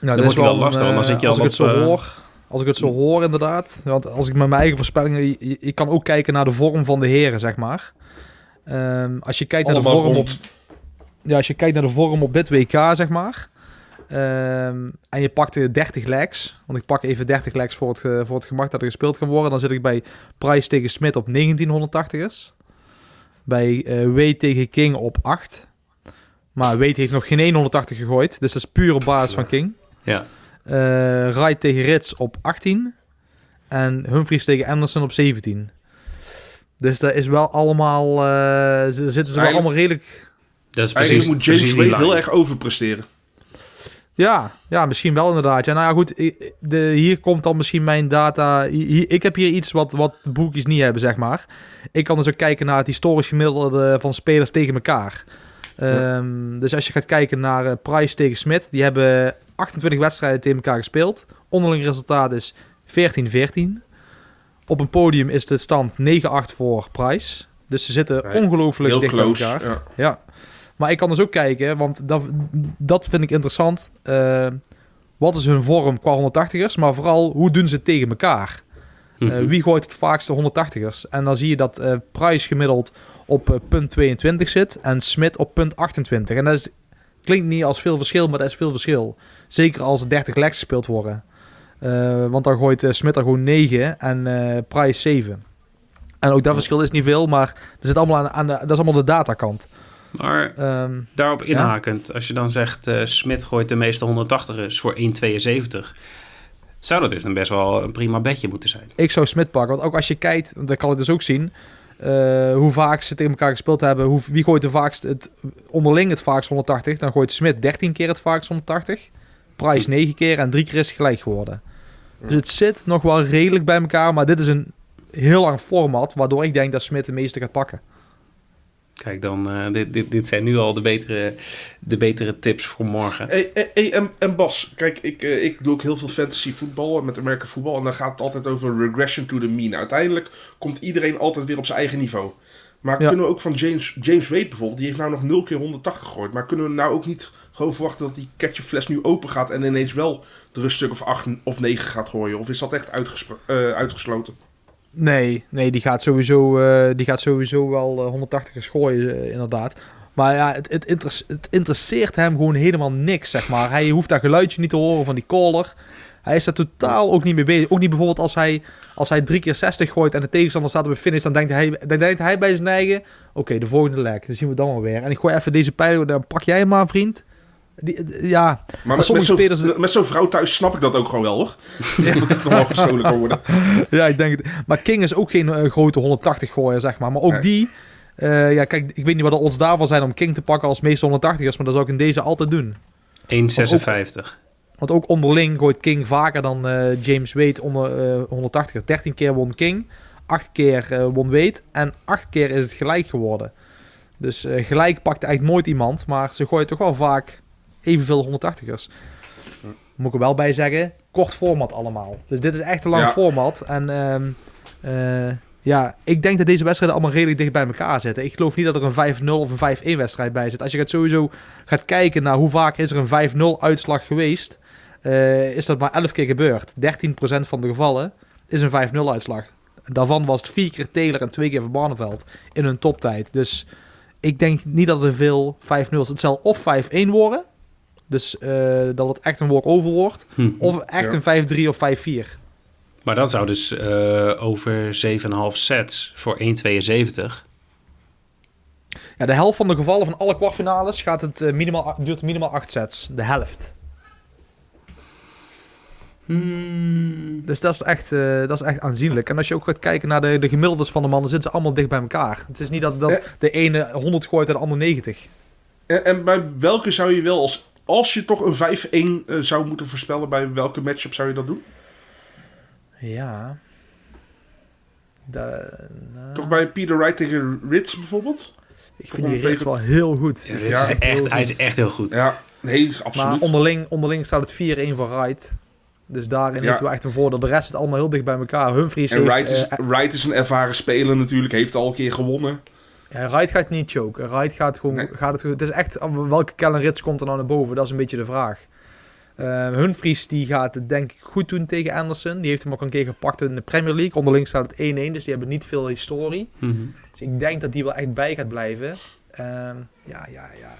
Dan dat wordt is hij wel een, lastig, want dan eh, zit je als al ik het zo eh, hoor, als ik het zo hoor inderdaad, want als ik met mijn eigen voorspellingen, je kan ook kijken naar de vorm van de heren, zeg maar. Ehm, als je kijkt naar de vorm op, ja, als je kijkt naar de vorm op dit WK, zeg maar, ehm, en je pakt eh, 30 legs, want ik pak even 30 legs voor het, voor het gemak dat er gespeeld kan worden, dan zit ik bij Price tegen Smit op 1980ers, bij eh Wade tegen King op 8. Maar Wade heeft nog geen 180 gegooid, dus dat is puur op basis van King. ja. Eh Wright tegen Rits op 18. En Humphries tegen Anderson op 17. Dus dat is wel allemaal... eh, ze zitten ze wel allemaal redelijk... Dat is precies, Eigenlijk moet James Wade heel erg overpresteren. Ja, ja, misschien wel inderdaad. Ja, nou ja, goed. De, hier komt dan misschien mijn data. Hier, ik heb hier iets wat, wat de boekjes niet hebben, zeg maar. Ik kan dus ook kijken naar het historisch gemiddelde van spelers tegen elkaar. Ehm, Dus als je gaat kijken naar eh, Price tegen Smit, die hebben 28 wedstrijden tegen elkaar gespeeld. Onderling resultaat is 14-14. Op een podium is de stand 9-8 voor Price. Dus ze zitten ongelooflijk Heel dicht close. bij elkaar. Ja. Ja, maar ik kan dus ook kijken, want dat, dat vind ik interessant. Eh, wat is hun vorm qua 180ers, maar vooral hoe doen ze het tegen elkaar? Eh, Mhm. wie gooit het vaakste 180ers? En dan zie je dat eh Price gemiddeld op eh, punt 22 zit en Smit op punt 28. En dat is, klinkt niet als veel verschil, maar dat is veel verschil. Zeker als er 30 legs gespeeld worden. Eh, want dan gooit eh, Smit er gewoon 9 en eh Price 7. En ook dat verschil is niet veel, maar er zit allemaal aan, aan de, dat is allemaal de datakant. Maar Ehm daarop inhakend, als je dan zegt... eh Smit gooit de meeste 180ers voor 1,72... zou dat dus een best wel een prima bedje moeten zijn. ik zou Smit pakken. Want ook als je kijkt, dan kan ik dus ook zien... eh, hoe vaak ze tegen elkaar gespeeld hebben. Hoe, wie gooit de vaakst het, onderling het vaakst 180? Dan gooit Smit 13 keer het vaakst 180. Price 9 keer en drie keer is gelijk geworden. Dus het zit nog wel redelijk bij elkaar. Maar dit is een heel lang format. Waardoor ik denk dat Smit de meeste gaat pakken. Kijk, dan, eh, dit, dit, dit zijn nu al de betere, de betere tips voor morgen. Hey, hey, hey, en, en Bas, kijk, ik, eh, ik doe ook heel veel fantasy voetbal met Amerika voetbal. En dan gaat het altijd over regression to the mean. Uiteindelijk komt iedereen altijd weer op zijn eigen niveau. Maar Ja. kunnen we ook van James, James Wade bijvoorbeeld, die heeft nou nog 0 keer 180 gegooid. Maar kunnen we nou ook niet gewoon verwachten dat die ketchupfles nu open gaat en ineens wel er een stuk of 8 of 9 gaat gooien? Of is dat echt eh, uitgesloten? Nee, nee die, gaat sowieso, eh, die gaat sowieso wel eh, 180 gooien, eh, inderdaad. Maar ja, het, het, interesse- het interesseert hem gewoon helemaal niks, zeg maar. Hij hoeft dat geluidje niet te horen van die caller. Hij is er totaal ook niet mee bezig. Ook niet bijvoorbeeld als hij, als hij drie keer 60 gooit en de tegenstander staat op een finish, dan denkt hij, dan denkt hij bij zijn eigen, oké, de volgende leg, dan zien we dan wel weer. En ik gooi even deze pijl, dan pak jij hem maar, vriend. Die, ja, Maar met, met sommige zo'n spelers- met zo'n vrouw thuis snap ik dat ook gewoon wel, hoor. dat het nog wel gestolen kan worden. ja, ik denk het. Maar King is ook geen eh, grote 180 gooier, zeg maar. Maar ook Nee. die... eh, ja, kijk, ik weet niet wat de odds daarvan zijn om King te pakken als meeste 180ers, maar dat zou ik in deze altijd doen. 1,56. Want ook onderling gooit King vaker dan eh, James Wade onder eh 180. 13 keer won King, 8 keer eh, won Wade en 8 keer is het gelijk geworden. Dus eh, gelijk pakt eigenlijk nooit iemand, maar ze gooien toch wel vaak evenveel 180ers. Moet ik er wel bij zeggen, kort format allemaal. Dus dit is echt een lang Ja. format. En ehm, eh, ja, ik denk dat deze wedstrijden allemaal redelijk dicht bij elkaar zitten. Ik geloof niet dat er een 5-0 of een 5-1 wedstrijd bij zit. Als je gaat sowieso gaat kijken naar hoe vaak is er een 5-0 uitslag geweest, eh, is dat maar 11 keer gebeurd. 13% van de gevallen is een 5-0 uitslag. Daarvan was het vier keer Taylor en twee keer Van Barneveld in hun toptijd. Dus ik denk niet dat er veel 5-0's. Het zal of 5-1 worden, dus eh, dat het echt een walk-over wordt, Hm. of echt Ja. een 5-3 of 5-4. Maar dat zou dus eh, over 7,5 sets voor 1,72. Ja, de helft van de gevallen van alle kwartfinales gaat het, eh, minimaal, duurt minimaal 8 sets. De helft. Hmm. Dus dat is, echt, eh, dat is echt aanzienlijk. En als je ook gaat kijken naar de, de gemiddeldes van de mannen, zitten ze allemaal dicht bij elkaar. Het is niet dat, dat Eh. de ene 100 gooit en de ander 90. En, en bij welke zou je wel, als, als je toch een 5-1 eh, zou moeten voorspellen, bij welke matchup zou je dat doen? Ja. Da- nou, Toch bij Peter Wright tegen Ritz bijvoorbeeld? ik vind die reeks wel heel goed. Ja, is echt, heel hij is goed. echt heel goed. Ja, nee, Maar absoluut. onderling, onderling staat het 4-1 voor Wright. Dus daarin Ja. heeft wel echt een voordeel. De rest zit allemaal heel dicht bij elkaar. Humphries En heeft... Wright is, eh, Wright is een ervaren speler natuurlijk, heeft al een keer gewonnen. Ja, Wright gaat niet choken. Wright gaat gewoon. Nee. Gaat het, het is echt. Welke Kellen Rits komt er nou naar boven? Dat is een beetje de vraag. Eh Humphries die gaat het denk ik goed doen tegen Anderson. Die heeft hem ook een keer gepakt in de Premier League. Onderling staat het 1-1, dus die hebben niet veel historie. Mhm. Dus ik denk dat die wel echt bij gaat blijven. Ehm, ja, ja, ja.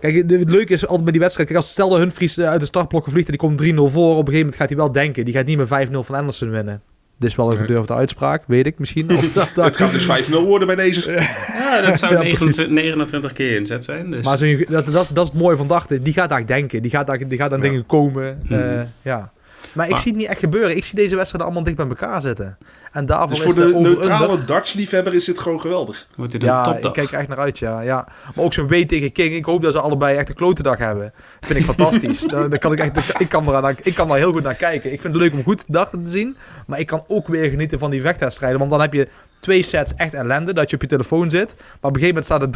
Kijk, het leuke is altijd bij die wedstrijd. Kijk, als stel dat Humphries eh, uit de startblokken vliegt en die komt 3-0 voor. Op een gegeven moment gaat hij wel denken. Die gaat niet met 5-0 van Anderson winnen. Dit is wel een gedurfde uitspraak, weet ik misschien. Als dat, Het gaat dus 5-0 worden bij deze. Ja, dat zou Ja, 29, precies. 29 keer inzet zijn. Dus. Maar zo'n- dat, dat, is- dat is het mooie van dachten. Die gaat daar denken. Die gaat daar, die gaat aan Ja. dingen komen. Eh, ja. Maar ik zie het niet echt gebeuren. Ik zie deze wedstrijden allemaal dicht bij elkaar zitten. En daarvoor Dus is voor de over-under- neutrale dartsliefhebber is dit gewoon geweldig. Wordt dit een Ja, topdag. ik kijk er echt naar uit, ja. ja. Maar ook zo'n W tegen King. Ik hoop dat ze allebei echt een klote dag hebben. Vind ik fantastisch. daar, daar kan ik, echt, daar- ik, kan er, ik kan daar heel goed naar kijken. Ik vind het leuk om goed darten te zien. Maar ik kan ook weer genieten van die vechtwedstrijden. Want dan heb je twee sets echt ellende. Dat je op je telefoon zit. Maar op een gegeven moment staat er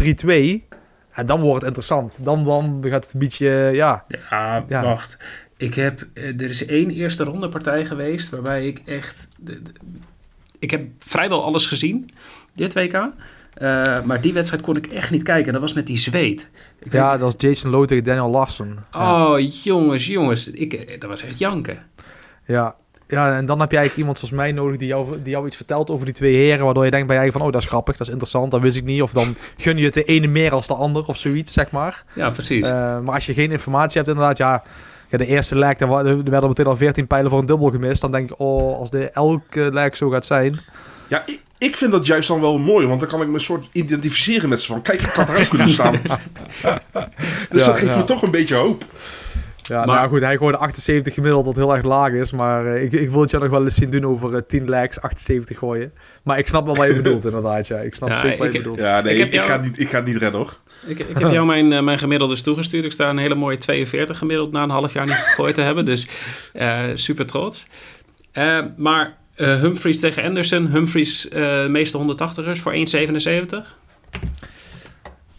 3-2. En dan wordt het interessant. Dan, dan gaat het een beetje, ja... Ja, Ja. wacht. Ik heb, eh, er is één eerste ronde partij geweest waarbij ik echt... de- de- ik heb vrijwel alles gezien, dit WK. Eh, maar die wedstrijd kon ik echt niet kijken. Dat was met die zweet. Ik Ja, weet- dat is Jason Lowe tegen Daniel Larson. Ja. Oh, jongens, jongens. Ik, eh, dat was echt janken. Ja. ja, en dan heb je eigenlijk iemand zoals mij nodig die jou, die jou iets vertelt over die twee heren. Waardoor je denkt bij jij van, oh dat is grappig, dat is interessant, dat wist ik niet. Of dan gun je het de ene meer als de ander of zoiets, zeg maar. Ja, precies. Maar als je geen informatie hebt inderdaad, ja... ja de eerste daar wa- er werden meteen al 14 pijlen voor een dubbel gemist. Dan denk ik, oh, als de elke leg zo gaat zijn. Ja, ik, ik vind dat juist dan wel mooi, want dan kan ik me een soort identificeren met ze van, kijk, ik had eruit kunnen staan. dus Ja, dat geeft ja. me toch een beetje hoop. Ja, Maar- nou goed, hij gooide 78 gemiddeld, wat heel erg laag is. Maar eh, ik, ik wil het je nog wel eens zien doen over eh, 10 legs, 78 gooien. Maar ik snap wel wat je bedoelt inderdaad, ja. Ik snap Ja, zeker wat je bedoelt. Ja, nee, Ik ik, jou- ga niet, ik ga het niet redden hoor. Ik, ik heb jou mijn, eh, mijn gemiddeldes toegestuurd. Ik sta een hele mooie 42 gemiddeld na een half jaar niet gegooid te hebben. Dus eh, super trots. Eh, maar eh, Humphries tegen Anderson. Humphries eh meeste 180ers voor 1,77.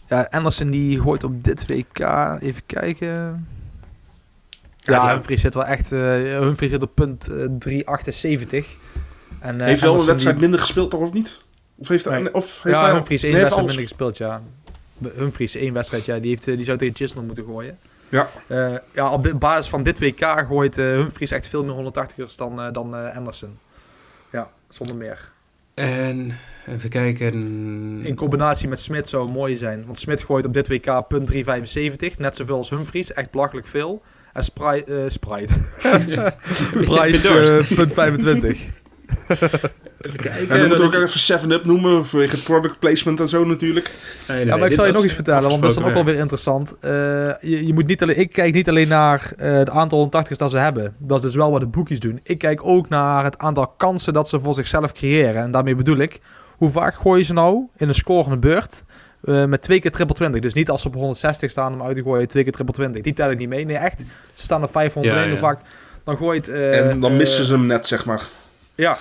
Ja, Anderson die gooit op dit WK, even kijken. Ja. Humphries zit wel echt, eh Humphries zit op punt eh, 378. En, eh, heeft wel een wedstrijd die- minder gespeeld toch, of niet? Of heeft, Nee. of heeft Ja, hij Humphries één nee, wedstrijd alles- minder gespeeld, ja. Humphries één wedstrijd, ja. Die, heeft, eh, die zou tegen Chisholm moeten gooien. Ja. Eh, ja, op de basis van dit WK gooit eh, Humphries echt veel meer 180ers dan, eh, dan eh, Anderson. Ja, zonder meer. En even kijken. In combinatie met Smit zou het mooi zijn. Want Smit gooit op dit WK punt 375. Net zoveel als Humphries. Echt belachelijk veel. En Sprite... eh Sprite. Eh, punt 25. Even kijken. En dan moeten we ook even 7-Up noemen, vanwege product placement en zo natuurlijk. ik- Nee, nee, Ja, maar ik zal je nog iets vertellen, want dat is dan ook wel weer interessant. Eh, je, je moet niet alleen, ik kijk niet alleen naar eh, het aantal 180's dat ze hebben. Dat is dus wel wat de boekjes doen. Ik kijk ook naar het aantal kansen dat ze voor zichzelf creëren. En daarmee bedoel ik, hoe vaak gooien ze nou in een scorende beurt eh, met twee keer triple 20? Dus niet als ze op 160 staan om uit te gooien, twee keer triple 20. Die tel ik niet mee. Nee, echt. Ze staan op 501. Ja, ja. vaak dan gooit... eh, en dan eh, missen ze hem net, zeg maar. Ja.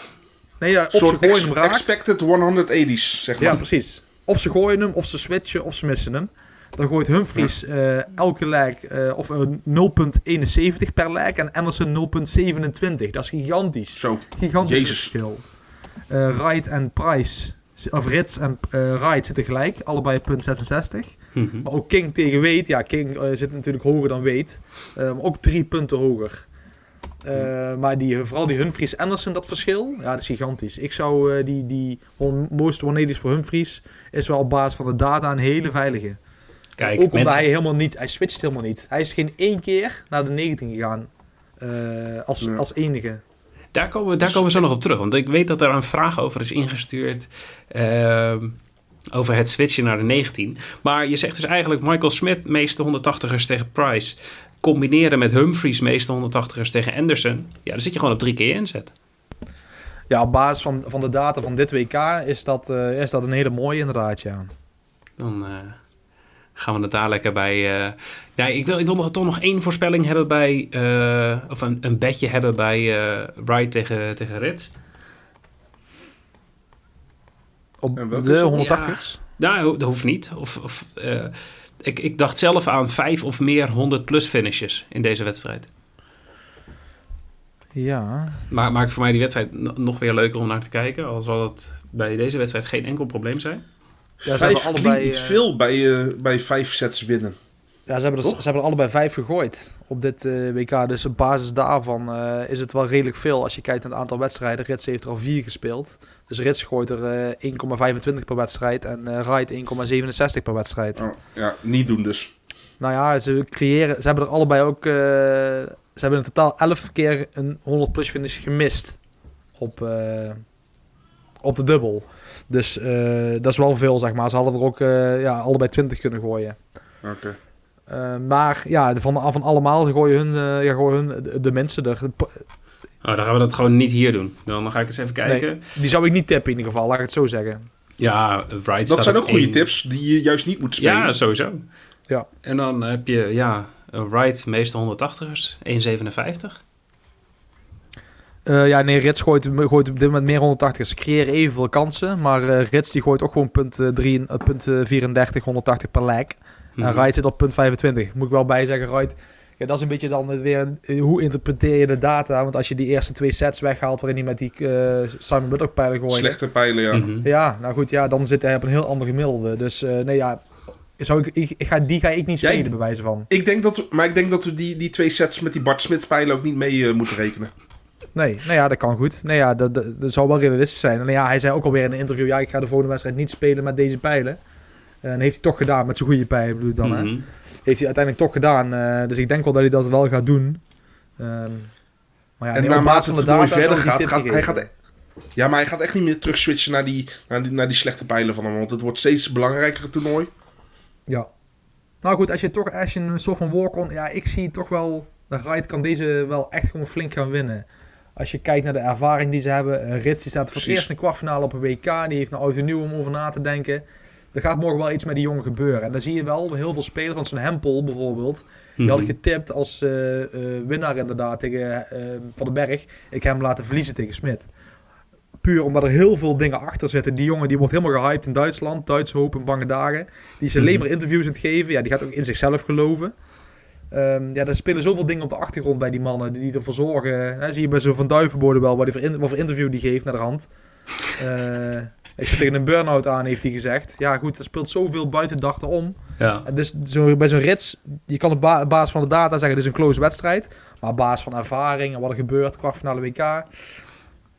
Nee, ja, of Een ze soort gooien ex- hem raak. expected 180's, zeg maar. Ja, precies. Of ze gooien hem, of ze switchen, of ze missen hem. Dan gooit Humphries eh, elke eh, of een 0,71 per leg en Anderson 0,27. Dat is gigantisch. Zo. Gigantisch Jezus. verschil. Eh Wright en Price, of Rits en eh Wright zitten gelijk, allebei punt 66. Mhm. Maar ook King tegen Wade, ja, King eh, zit natuurlijk hoger dan Wade. Eh, maar ook drie punten hoger. Eh, maar die, vooral die Humphries Anderson, dat verschil, ja, dat is gigantisch. Ik zou eh, die, die most 180's voor Humphries is wel op basis van de data een hele veilige. Kijk, ook omdat mensen, hij helemaal niet, hij switcht helemaal niet. Hij is geen één keer naar de 19 gegaan eh, als, Ja. als enige. Daar komen, we- daar komen we zo nog op terug. Want ik weet dat er een vraag over is ingestuurd. ehm, over het switchen naar de 19. Maar je zegt dus eigenlijk Michael Smith meeste 180ers tegen Price. Combineren met Humphries meeste 180ers tegen Anderson. Ja, dan zit je gewoon op drie keer inzet. Ja, op basis van, van de data van dit WK is dat, eh, is dat een hele mooie inderdaad, ja. Dan eh, gaan we het daar lekker bij. eh, Ja, ik wil, ik wil nog, toch nog één voorspelling hebben bij. eh, of een, een bedje hebben bij eh Wright tegen, tegen Rits. Op de is dat? 180's? Nou, dat hoeft niet. Of, of, eh, ik, ik dacht zelf aan vijf of meer 100 plus finishes in deze wedstrijd. Ja. Maar maakt voor mij die wedstrijd no- nog weer leuker om naar te kijken. Al zal het bij deze wedstrijd geen enkel probleem zijn. Ze hebben Vijf allebei, klinkt iets eh, veel bij, eh, bij vijf sets winnen. Ja, ze hebben, er, ze hebben er allebei vijf gegooid op dit eh, WK. Dus op basis daarvan eh, is het wel redelijk veel als je kijkt naar het aantal wedstrijden. Rits heeft er al vier gespeeld. Dus Rits gooit er eh 1,25 per wedstrijd en eh Wright 1,67 per wedstrijd. Oh, ja, niet doen dus. Nou ja, ze creëren, ze hebben er allebei ook, eh, ze hebben in totaal 11 keer een 100 plus finish gemist op, eh, op de dubbel. Dus eh, dat is wel veel, zeg maar. Ze hadden er ook eh, ja, allebei 20 kunnen gooien. Oké. Eh, maar ja, van, van allemaal gooien hun, eh, ja, gooien hun de, de mensen er. Oh, dan gaan we dat gewoon niet hier doen. Dan ga ik eens even kijken. Die zou ik niet tippen in ieder geval, laat ik het zo zeggen. Ja, Wright Dat zijn ook goede één. tips die je juist niet moet spelen. Ja, sowieso. Ja. En dan heb je, ja, een Wright, meeste 180ers, 1,57. Eh, ja, nee, Rits gooit, gooit op dit moment meer 180. Ze creëren evenveel kansen, maar eh, Rits die gooit ook gewoon punt, drie- eh, punt eh, 34, 180 per leg. En Mhm. Wright zit op punt 25. Moet ik wel bij zeggen, Wright... Ja, dat is een beetje dan weer... Hoe interpreteer je de data? Want als je die eerste twee sets weghaalt waarin hij met die eh, Simon Butler pijlen gooit... Slechte pijlen, ja. Mhm. Ja, nou goed, ja, dan zit hij op een heel ander gemiddelde. Dus eh, nee, ja... Zou ik, ik, ik ga, die ga ik niet Jij- spelen, bij wijze van. Ik denk dat we, maar ik denk dat we die, die twee sets met die Bart Smit pijlen ook niet mee moeten rekenen. Nee, nou ja, dat kan goed. Nee, ja, dat, dat, dat zou wel realistisch zijn. En nou ja, hij zei ook alweer in een interview... Ja, ik ga de volgende wedstrijd niet spelen met deze pijlen. En heeft hij toch gedaan, met zijn goede pijlen bedoel ik dan, hè. Mhm. Heeft hij uiteindelijk toch gedaan. eh, dus ik denk wel dat hij dat wel gaat doen. Ehm, maar ja, en naarmate basis het van de toernooi verder gaat, gaat hij gaat... Ja, maar hij gaat echt niet meer terug switchen naar die, naar die, naar die slechte pijlen van hem. Want het wordt steeds belangrijker toernooi. Ja. Nou goed, als je toch als je een soort van walk-on... Ja, ik zie toch wel... De Wright kan deze wel echt gewoon flink gaan winnen. Als je kijkt naar de ervaring die ze hebben. eh, Rits die staat voor het eerst in de kwartfinale op een WK. Die heeft een auto nieuw om over na te denken. Er gaat morgen wel iets met die jongen gebeuren. En dan zie je wel heel veel spelers. Want zo'n Hempel bijvoorbeeld. Die had ik Mhm. getipt als eh, eh, winnaar inderdaad tegen Van den Berg. Ik heb hem laten verliezen tegen Smit. Puur omdat er heel veel dingen achter zitten. Die jongen die wordt helemaal gehyped in Duitsland. Duitse hoop en bange dagen. Die is alleen Mhm. maar interviews aan het geven. Ja, die gaat ook in zichzelf geloven. Ehm, ja, er spelen zoveel dingen op de achtergrond bij die mannen die ervoor zorgen. Hè, zie je bij zo'n Van Duivenbode wel, wat, die voor in- wat voor interview die geeft naar de hand. Eh ik zit tegen een burn-out aan, heeft hij gezegd. Ja, goed, er speelt zoveel buiten dag om. Ja. En Dus zo, bij zo'n rits, je kan op ba- basis van de data zeggen, dit is een close wedstrijd. Maar op basis van ervaring en wat er gebeurt, kwartfinale WK.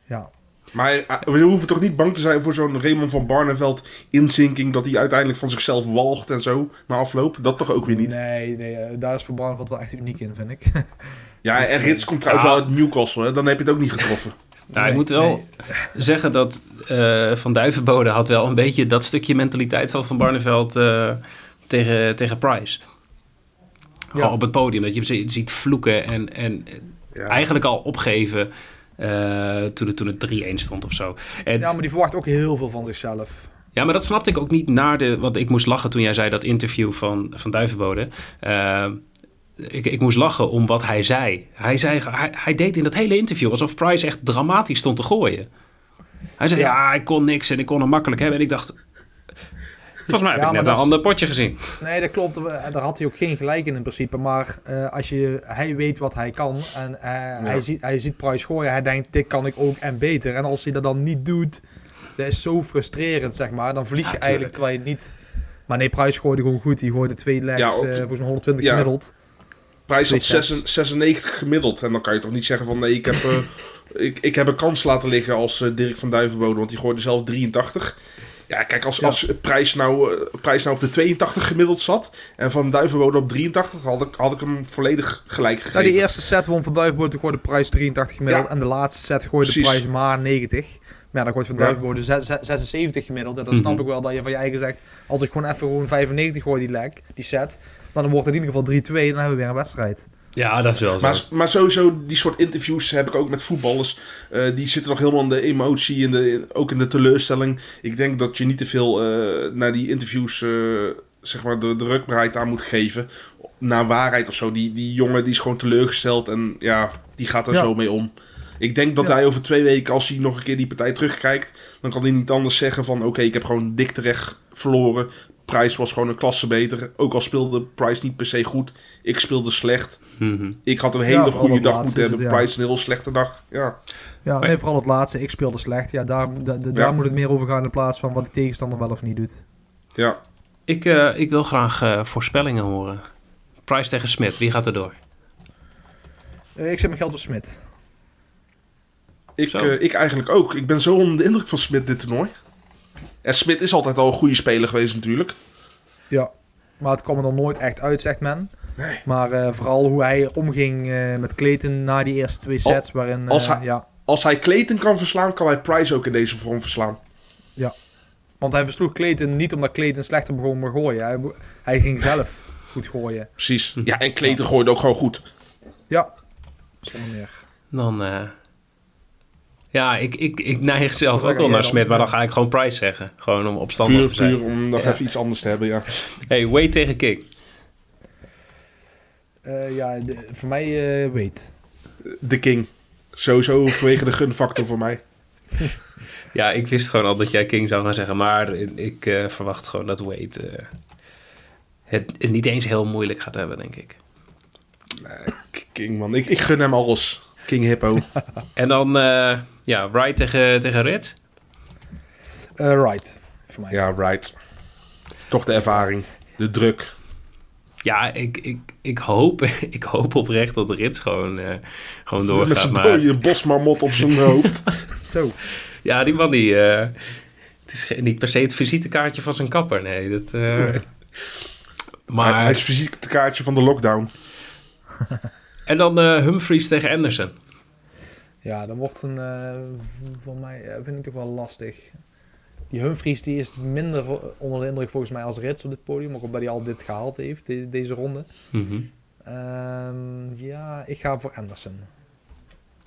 Ja, Maar eh, we hoeven toch niet bang te zijn voor zo'n Raymond van Barneveld inzinking. Dat hij uiteindelijk van zichzelf walgt en zo na afloop. Dat toch ook weer niet. nee, nee eh, daar is voor Barneveld wel echt uniek in, vind ik. Ja, en Rits komt trouwens Ja. wel uit Newcastle. Hè? Dan heb je het ook niet getroffen. Nou, ik Nee, moet wel nee. zeggen dat eh, Van Duivenbode had wel een beetje dat stukje mentaliteit van Van Barneveld eh, tegen, tegen Price. Gewoon Ja. op het podium, dat je hem zi- ziet vloeken en, en Ja. eigenlijk al opgeven eh, toen, het, toen het 3-1 stond of zo. En, Ja, maar die verwacht ook heel veel van zichzelf. Ja, maar dat snapte ik ook niet naar de... Want ik moest lachen toen jij zei dat interview van, van Duivenbode. Eh, ik, ik moest lachen om wat hij zei. Hij, zei hij, hij deed in dat hele interview alsof Price echt dramatisch stond te gooien. Hij zei, ja, Ja. ik kon niks en ik kon hem makkelijk hebben. En ik dacht... Volgens mij heb Ja, ik net een ander potje gezien. Nee, dat klopt. Eh, Daar had hij ook geen gelijk in in principe. Maar eh, als je, hij weet wat hij kan en eh, hij, ziet, hij ziet Price gooien. Hij denkt, dit kan ik ook en beter. En als hij dat dan niet doet, dat is zo frustrerend, zeg maar. Dan verlies Ja, je tuurlijk. eigenlijk terwijl je niet... Maar nee, Price gooide gewoon goed. Die gooide twee legs, Ja, eh, volgens mij 120 ja. gemiddeld. Prijs had Twee sets. 96 96 gemiddeld. En dan kan je toch niet zeggen van nee, ik heb, eh, ik, ik heb een kans laten liggen als Dirk van Duivenbode. Want die gooide zelf 83. Ja, kijk, als, Ja. als Prijs, nou, eh, Prijs nou op de 82 gemiddeld zat en Van Duivenbode op 83, had ik, had ik hem volledig gelijk Nou, gegeven. die eerste set won Van Duivenbode, gooide Price 83 gemiddeld. Ja. En de laatste set gooide Precies. Price maar 90. Maar ja, dan gooit Van. Duivenbode zes- zes- 76 gemiddeld. En dan Mhm. snap ik wel dat je van je eigen zegt... Als ik gewoon even gewoon 95 gooi die leg, die set... Dan wordt het in ieder geval 3-2 en dan hebben we weer een wedstrijd. Ja, dat is wel zo. Maar, maar sowieso, die soort interviews heb ik ook met voetballers. Eh, die zitten nog helemaal in de emotie, in de, ook in de teleurstelling. Ik denk dat je niet te veel eh, naar die interviews, eh, zeg maar, de, de rukbaarheid aan moet geven. Naar waarheid of zo. Die, die jongen die is gewoon teleurgesteld en ja, die gaat er Ja. zo mee om. Ik denk dat Ja. hij over twee weken, als hij nog een keer die partij terugkijkt, dan kan hij niet anders zeggen van oké, ik heb gewoon dik terecht verloren. Price was gewoon een klasse beter. Ook al speelde Price niet per se goed. Ik speelde slecht. Ik had een hele goede dag moeten hebben. het, ja. Price een heel slechte dag. Ja. Ja, nee, vooral het laatste. Ik speelde slecht. Ja, daar, da- da- daar moet het meer over gaan in plaats van wat de tegenstander wel of niet doet. ja. Ik, eh, ik wil graag eh, voorspellingen horen. Price tegen Smit, wie gaat er door? Eh, ik zet mijn geld op Smit. Ik, eh, ik eigenlijk ook. Ik ben zo onder de indruk van Smit dit toernooi. En Smit is altijd al een goede speler geweest natuurlijk. Ja, maar het kwam er nog nooit echt uit, zegt men. Nee. Maar eh, vooral hoe hij omging eh, met Clayton na die eerste twee sets. waarin, eh, als hij- ja, Als hij Clayton kan verslaan, kan hij Price ook in deze vorm verslaan. want hij versloeg Clayton niet omdat Clayton slechter begon met gooien. Hij, hij ging zelf goed gooien. Precies. Ja, en Clayton gooide ook gewoon goed. Ja, zonder meer. Dan, eh, Ja, ik, ik, ik neig zelf ook wel naar dan? maar dan ga ik gewoon Price zeggen. Gewoon om opstandig Puur, te zijn. puur om nog Ja. even iets anders te hebben, ja. Hey, Wade tegen King. Eh, ja, de- voor mij eh weet. De King. Sowieso vanwege de gunfactor voor mij. Ja, ik wist gewoon al dat jij King zou gaan zeggen, maar ik eh, verwacht gewoon dat Wade eh, het, het niet eens heel moeilijk gaat hebben, denk ik. K- King, man. Ik, ik gun hem alles. King Hippo. En dan, eh, ja, Wright tegen, tegen Ritz. Eh, right, voor mij. ja, right. Toch de ervaring. De druk. Ja, ik, ik, ik, hoop, ik hoop oprecht dat Rits gewoon, eh, gewoon Met doorgaat. zijn Maar dode bosmarmot op zijn hoofd. Zo. ja, die man die... eh, het is niet per se het visitekaartje van zijn kapper, nee. Dat, eh, Maar... Maar, Hij is het kaartje van de lockdown. en dan eh, Humphries tegen Anderson. Ja, dat wordt een, eh, voor mij vind ik toch wel lastig. Die Humphries die is minder onder de indruk volgens mij als Rits op dit podium, ook omdat hij al dit gehaald heeft, de- deze ronde. Mhm. Ehm, ja, ik ga voor Anderson.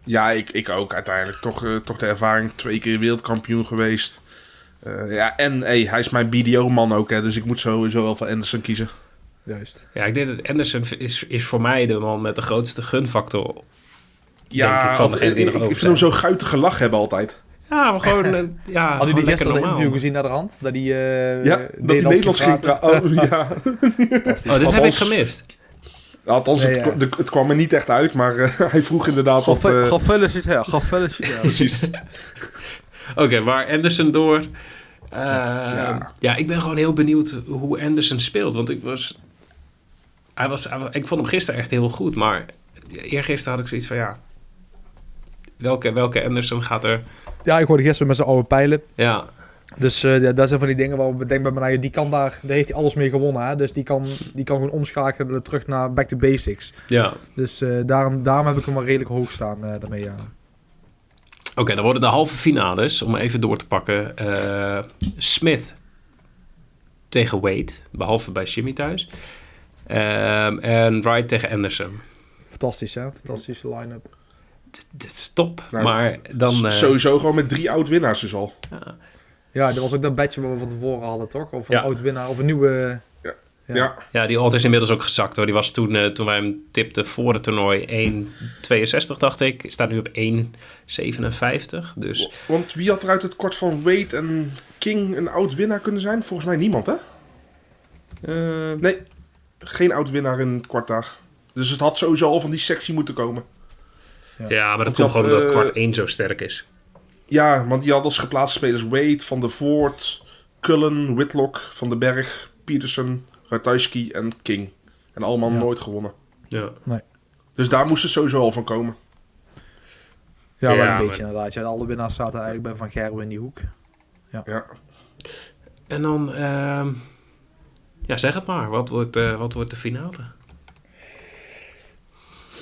Ja, ik, ik ook uiteindelijk. Toch, eh, toch de ervaring. Twee keer wereldkampioen geweest. Eh, ja, en hey, hij is mijn BDO-man ook. Hè, dus ik moet sowieso wel voor Anderson kiezen. Juist. Ja, ik denk dat Anderson is, is voor mij de man met de grootste gunfactor. Ja, ik, van want degene die ik, nog ik over vind hem zo guitige lach hebben altijd. Ja, maar gewoon... eh, ja, Had je gewoon die lekker gisteren de normaal. interview gezien naar de hand? Dat hij eh Ja, dat hij Nederlands ging praten. Oh, ja. Oh, dit heb ik gemist. Althans, Nee, het, ja. kwa- de- het kwam er niet echt uit. Maar eh, hij vroeg inderdaad wat... eh, Gefeliciteerd, gefeliciteerd. precies. Oké, maar Anderson door. Eh, Ja. ja. ik ben gewoon heel benieuwd hoe Anderson speelt. Want ik was, hij was, hij was- Ik vond hem gisteren echt heel goed. Maar eergisteren had ik zoiets van ja. Welke, welke Anderson gaat er. Ja, ik hoorde gisteren met zijn oude pijlen. Ja, Dus eh, ja, dat zijn van die dingen waarop ik denk bij mij, die kan daar, daar heeft hij alles mee gewonnen. Hè? Dus die kan, die kan gewoon omschakelen terug naar back to basics. ja. Dus eh, daarom, daarom heb ik hem wel redelijk hoog staan eh, daarmee. Ja. Oké, dan worden de halve finales. Om even door te pakken. eh, Smith tegen Wade. Behalve bij Jimmy thuis. Ehm, en Wright tegen Anderson. Fantastisch, hè? Fantastische line-up. Dit, dit is top. Nou, maar dan... eh, Sowieso gewoon met drie oud-winnaars dus al. ja. Ja, dat was ook dat badge wat we van tevoren hadden, toch? Of een Ja. oud winnaar, of een nieuwe... Ja. Ja. Ja. Die odd is inmiddels ook gezakt hoor. Die was toen, eh, toen wij hem tipten voor het toernooi 1,62 dacht ik. Staat nu op 1,57. Dus Want wie had er uit het kort van Wade en King een oud-winnaar kunnen zijn? Volgens mij niemand, hè? eh, Nee, geen oud-winnaar in het kwart daar. Dus het had sowieso al van die sectie moeten komen. Ja, maar dat komt had, gewoon omdat eh, kwart 1 zo sterk is. Ja, want die had als geplaatste spelers Wade, Van der Voort, Cullen, Whitlock, Van den Berg, Peterson, Ratajski en King. En allemaal Ja. nooit gewonnen. Ja. Dus daar moest het sowieso al van komen. Ja, wel Ja, een maar- beetje inderdaad. Ja, alle winnaars zaten eigenlijk bij Van Gerwen in die hoek. Ja. En dan, ehm, ja zeg het maar. Wat wordt, eh, wat wordt de finale?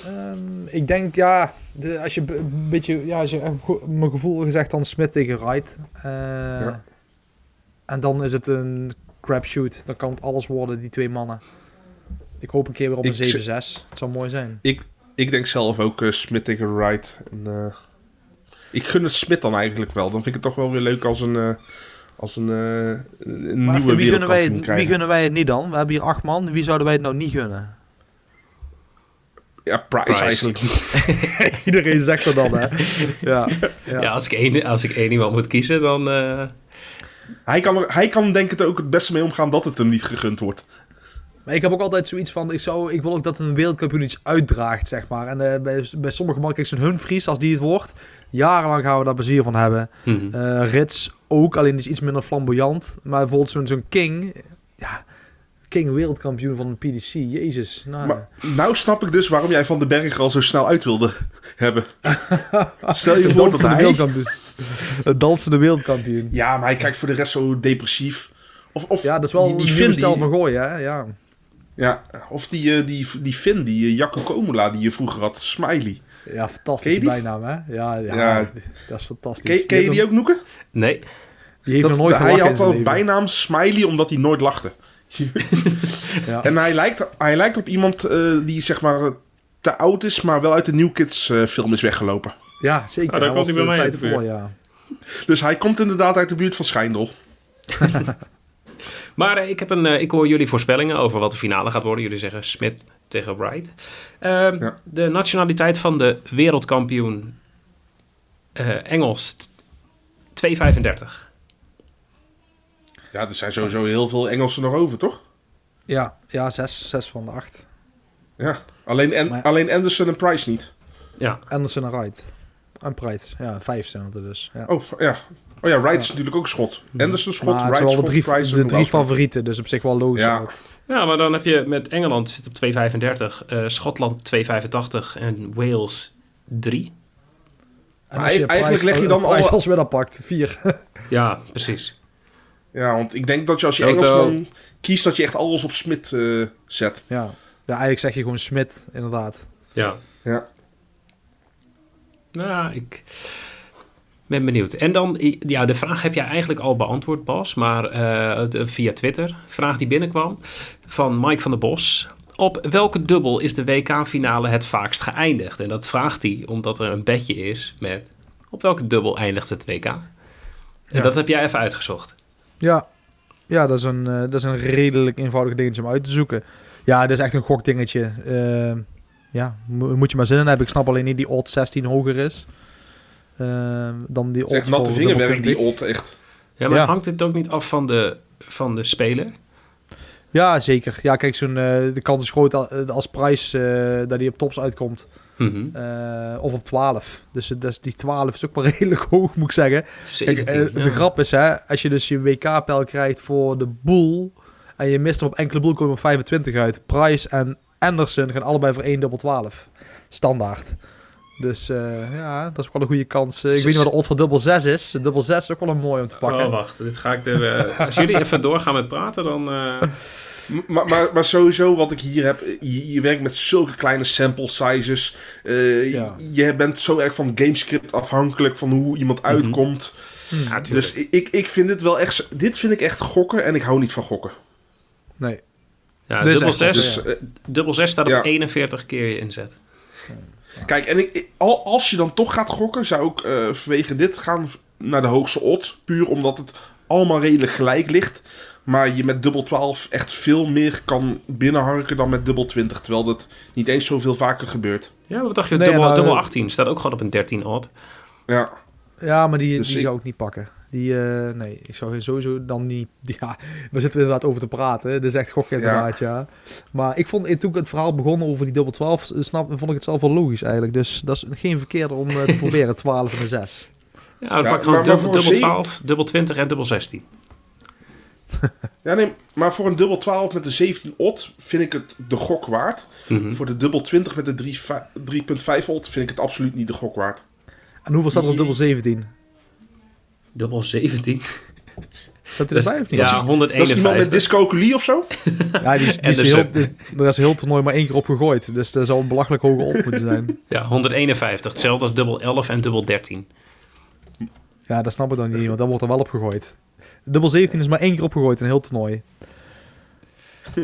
Ehm, ik denk, ja, de, als je een beetje, ja, als je mijn gevoel gezegd dan Smit tegen Wright. Eh, En dan is het een crapshoot. Dan kan het alles worden, die twee mannen. Ik hoop een keer weer op een Ik 7-6. Het zou mooi zijn. Ik denk zelf ook uh, Smit tegen Wright. En, eh, ik gun het Smit dan eigenlijk wel. Dan vind ik het toch wel weer leuk als een, eh, als een, eh, nieuwe wie, gunnen wij, wie gunnen wij het niet dan? We hebben hier acht man. Wie zouden wij het nou niet gunnen? Ja, Price, Price. eigenlijk niet. Iedereen zegt er dan, hè? ja. Ja, als, ik één, als ik één iemand moet kiezen, dan... eh, Hij kan, er, hij kan denk ik er ook het beste mee omgaan dat het hem niet gegund wordt. Maar ik heb ook altijd zoiets van, ik, zou, ik wil ook dat een wereldkampioen iets uitdraagt, zeg maar. En eh, bij, bij sommige mannen, kijk, zo'n Humphries, als die het wordt, jarenlang gaan we daar plezier van hebben. Eh, Rits ook, alleen die is iets minder flamboyant. Maar bijvoorbeeld zo'n zo'n King, ja, King wereldkampioen van de PDC, jezus. Nou, Maar nou snap ik dus waarom jij Van den Berg al zo snel uit wilde hebben. Stel je voor dat hij... wereldkampioen. Een dansende wereldkampioen. Ja, maar hij kijkt voor de rest zo depressief. Of, of Ja, dat is wel die, die een Finn nieuwe stijl die, van gooien, hè? Ja. ja, Of die, eh, die, die Finn, die uh, Jacco Komula die je vroeger had. Smiley. ja, fantastische bijnaam, hè? Ja, ja, Ja. dat is fantastisch. Ken, ken je die ook, Noeke? Nee. Die heeft Dat, nog nooit hij had al bijnaam Smiley omdat hij nooit lachte. Ja. En hij lijkt, hij lijkt op iemand eh, die zeg maar eh, te oud is, maar wel uit de New Kids eh, film is weggelopen. Ja, zeker. Ah, daar Hij hij bij mij uit de buurt. voor, ja. Dus hij komt inderdaad uit de buurt van Schijndel. Maar eh, ik, heb een, eh, ik hoor jullie voorspellingen over wat de finale gaat worden. Jullie zeggen Smit tegen Wright. Ehm, Ja. De nationaliteit van de wereldkampioen eh, Engels 235. Ja, er zijn sowieso heel veel Engelsen nog over, toch? Ja, ja zes, zes van de acht. Ja. Alleen, en, Maar- alleen Anderson en Price niet. Ja, Anderson en Wright. En Pride. Ja, vijf zijn het er dus. Ja. Oh, ja. Oh ja, Wright is natuurlijk ook schot. Anderson schot, maar Wright zijn wel schot, de drie, Price de drie favorieten, dus op zich wel logisch. Ja. uit. ja maar dan heb je met Engeland zit op 235, eh, Schotland 285 en Wales 3. En Maar als je eigenlijk Price- leg je dan Price alle- als winnaar pakt, vier. Ja, precies. Ja, want ik denk dat je als je Toto. Engelsman kiest, dat je echt alles op Smit eh, zet. ja. ja, eigenlijk zeg je gewoon Smit, inderdaad. Ja. Ja. Nou, ik ben benieuwd. En dan, ja, de vraag heb jij eigenlijk al beantwoord, Bas, maar eh, de- via Twitter. Vraag die binnenkwam van Mike van der Bos. Op welke dubbel is de WK-finale het vaakst geëindigd? En dat vraagt hij omdat er een bedje is met op welke dubbel eindigt het WK? En Ja. dat heb jij even uitgezocht. Ja, ja dat, is een, eh, dat is een redelijk eenvoudig dingetje om uit te zoeken. Ja, dat is echt een gokdingetje. Eh, ja, mo- moet je maar zin in hebben. Ik snap alleen niet die odd 16 hoger is. Eh, dan die echt odd natte voor vingerwerk, die 20. old, echt. Ja, maar Ja. hangt het ook niet af van de, van de speler? Ja, zeker. Ja, kijk, zo'n, eh, de kans is groot al- als prijs eh, dat hij op tops uitkomt. Mhm. Eh, of op 12. Dus, het- dus die 12 is ook wel redelijk hoog, moet ik zeggen. Kijk, 17. eh, ja. De grap is, hè, als je dus je WK-pijl krijgt voor de boel... en je mist hem op enkele boel, kom je op 25 uit. Price en Anderson gaan allebei voor 1 dubbel 12. Standaard. Dus eh, ja, dat is ook wel een goede kans. Eh, ik weet niet wat de odd voor dubbel 6 is. Dubbel 6 is ook wel een mooi om te pakken. Oh, wacht. Dit ga ik er, eh, als jullie even doorgaan met praten, dan... eh, Maar, maar, maar sowieso wat ik hier heb, je, je werkt met zulke kleine sample sizes. Eh, Ja. je, je bent zo erg van gamescript afhankelijk van hoe iemand uitkomt. Hm, ja. Dus ik, ik vind dit wel echt, dit vind ik echt gokken en ik hou niet van gokken. Nee. ja, dus dubbel echt wel, 6 Dus Dubbel 6 staat op Ja. 41 keer je inzet. Kijk, en ik, ik- al, als je dan toch gaat gokken, zou ik eh, vanwege dit gaan naar de hoogste odd. Puur omdat het allemaal redelijk gelijk ligt. Maar je met dubbel 12 echt veel meer kan binnenharken dan met dubbel 20. Terwijl dat niet eens zoveel vaker gebeurt. Ja, wat dacht je? Nee, dubbel, nou, dubbel eh, 18 staat ook gewoon op een 13 odd. Ja. Ja, maar die, Dus die ik- zou ik niet pakken. Die, eh, nee, ik zou sowieso dan niet... Ja, we zitten inderdaad over te praten. Dat is echt gokken inderdaad, ja. Maar ik vond, toen ik het verhaal begon over die dubbel 12, snap, vond ik het zelf wel logisch eigenlijk. Dus dat is geen verkeerde om eh, te proberen, 12 en de 6. Ja, dan Ja, pak ik gewoon dubbel, voor dubbel een 12, dubbel 20 en dubbel 16. Ja, nee, maar voor een dubbel 12 met de 17 odd vind ik het de gok waard. Mhm. Voor de dubbel 20 met de 3 va- 3.5 odd vind ik het absoluut niet de gok waard. En hoeveel staat er op dubbel 17? Dubbel 17. Staat hij erbij of niet? Ja, Dat is iemand met 151. dyscalculie of zo? Ja, die is, die is heel, dus, er is heel toernooi maar één keer op gegooid. Dus er zal een belachelijk hoge op moeten zijn. Ja, 151. Hetzelfde als dubbel 11 en dubbel 13. Ja, dat snap ik dan niet, want dan wordt er wel op gegooid. Dubbel 17 is maar één keer opgegooid in een heel toernooi.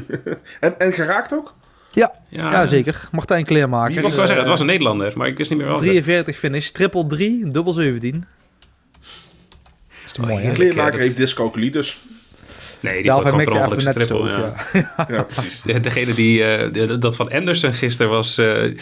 En, en geraakt ook? Ja, Ja, ja zeker. Martijn Kleermaker. Wie Ik was dat? zeggen, het was een Nederlander, maar ik wist niet meer welke. 43 finish, triple 3, dubbel 17. Is te Oh, mooi, hè? Kleermaker dat- heeft dyscalculie, dus. Nee, die hij gewoon per mikte ongeluk even zijn net triple. Ja. ja. Ja, precies. De- Degene die, eh, de- dat van Anderson gisteren was eh,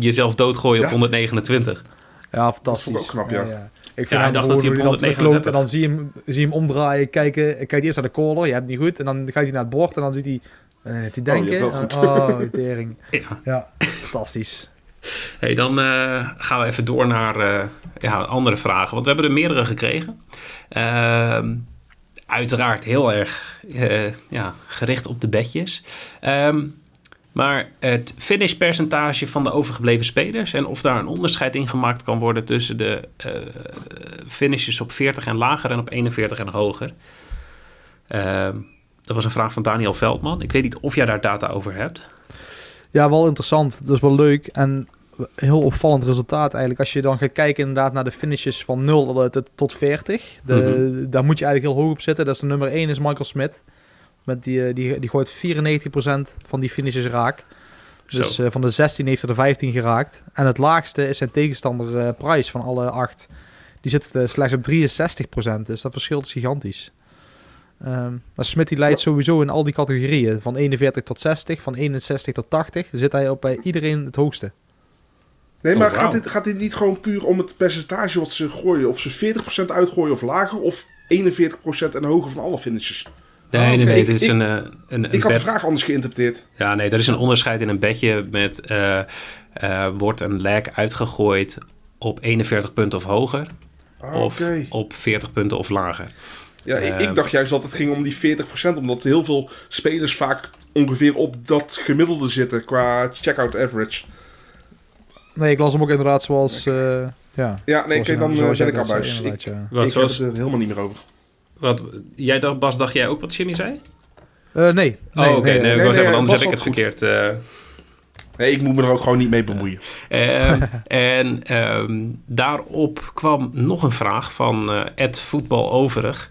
jezelf doodgooien op Ja. 129. Ja, fantastisch. vond ik ook knap, ja. Ik vind Ja, hem ik dacht dat hij op dan terugloopt 139 en dan zie je hem, zie je hem omdraaien, kijken. Kijkt eerst naar de caller, je hebt niet goed. En dan gaat hij naar het bord en dan ziet hij... eh, hij je denken. hebt wel goed. Oh, tering. Ja. Ja, fantastisch. Dan eh, gaan we even door naar eh, ja, andere vragen. Want we hebben er meerdere gekregen. Ehm, uiteraard heel erg eh, ja, gericht op de bedjes. Ehm, maar het finishpercentage van de overgebleven spelers... en of daar een onderscheid in gemaakt kan worden... tussen de finishes op 40 en lager en op 41 en hoger. Ehm, dat was een vraag van Daniel Veldman. Ik weet niet of jij daar data over hebt. Ja, wel interessant. Dat is wel leuk. En heel opvallend resultaat eigenlijk. Als je dan gaat kijken inderdaad naar de finishes van 0 tot- tot 40. De, Mhm. Daar moet je eigenlijk heel hoog op zitten. Dat is de nummer 1 is Michael Smith. Met die, eh, die, die gooit 94% van die finishes raak. Dus Zo. eh, van de 16 heeft er de 15 geraakt. En het laagste is zijn tegenstander eh Price van alle acht. Die zit eh, slechts op 63%. Dus dat verschilt is gigantisch. Ehm maar Smit die leidt sowieso in al die categorieën. Van 41 tot 60, van 61 tot 80. Dan zit hij op bij iedereen het hoogste. Nee, maar Oh, gaat, wauw. dit, gaat dit niet gewoon puur om het percentage wat ze gooien? Of ze 40% uitgooien of lager? Of 41% en hoger van alle finishes? Nee, nee, oké. nee. Ik- Dit is ik- een, eh, een, een Ik had de vraag anders geïnterpreteerd. Ja, nee, er is een onderscheid in een bedje met... eh, eh, wordt een lag uitgegooid op 41 punten of hoger... Ah, of op 40 punten of lager. Ja, ik, Ehm. ik dacht juist dat het ging om die 40%, omdat heel veel spelers vaak ongeveer op dat gemiddelde zitten qua checkout average. Nee, ik las hem ook inderdaad zoals... eh, ja, Ja, nee, kijk, dan eh, ben jij ik buis. zei, Ik, ja. Wat ik heb zoals, het er helemaal niet meer over. wat, jij dacht, Bas, dacht jij ook wat Jimmy zei? Eh, nee. Oh, nee, oké. Nee, ik nee, wou zeggen, nee, anders Bas heb ik het had verkeerd. Nee, ik moet me er ook gewoon niet mee bemoeien. Ehm, en ehm, daarop kwam nog een vraag van eh Ed Voetbal Overig.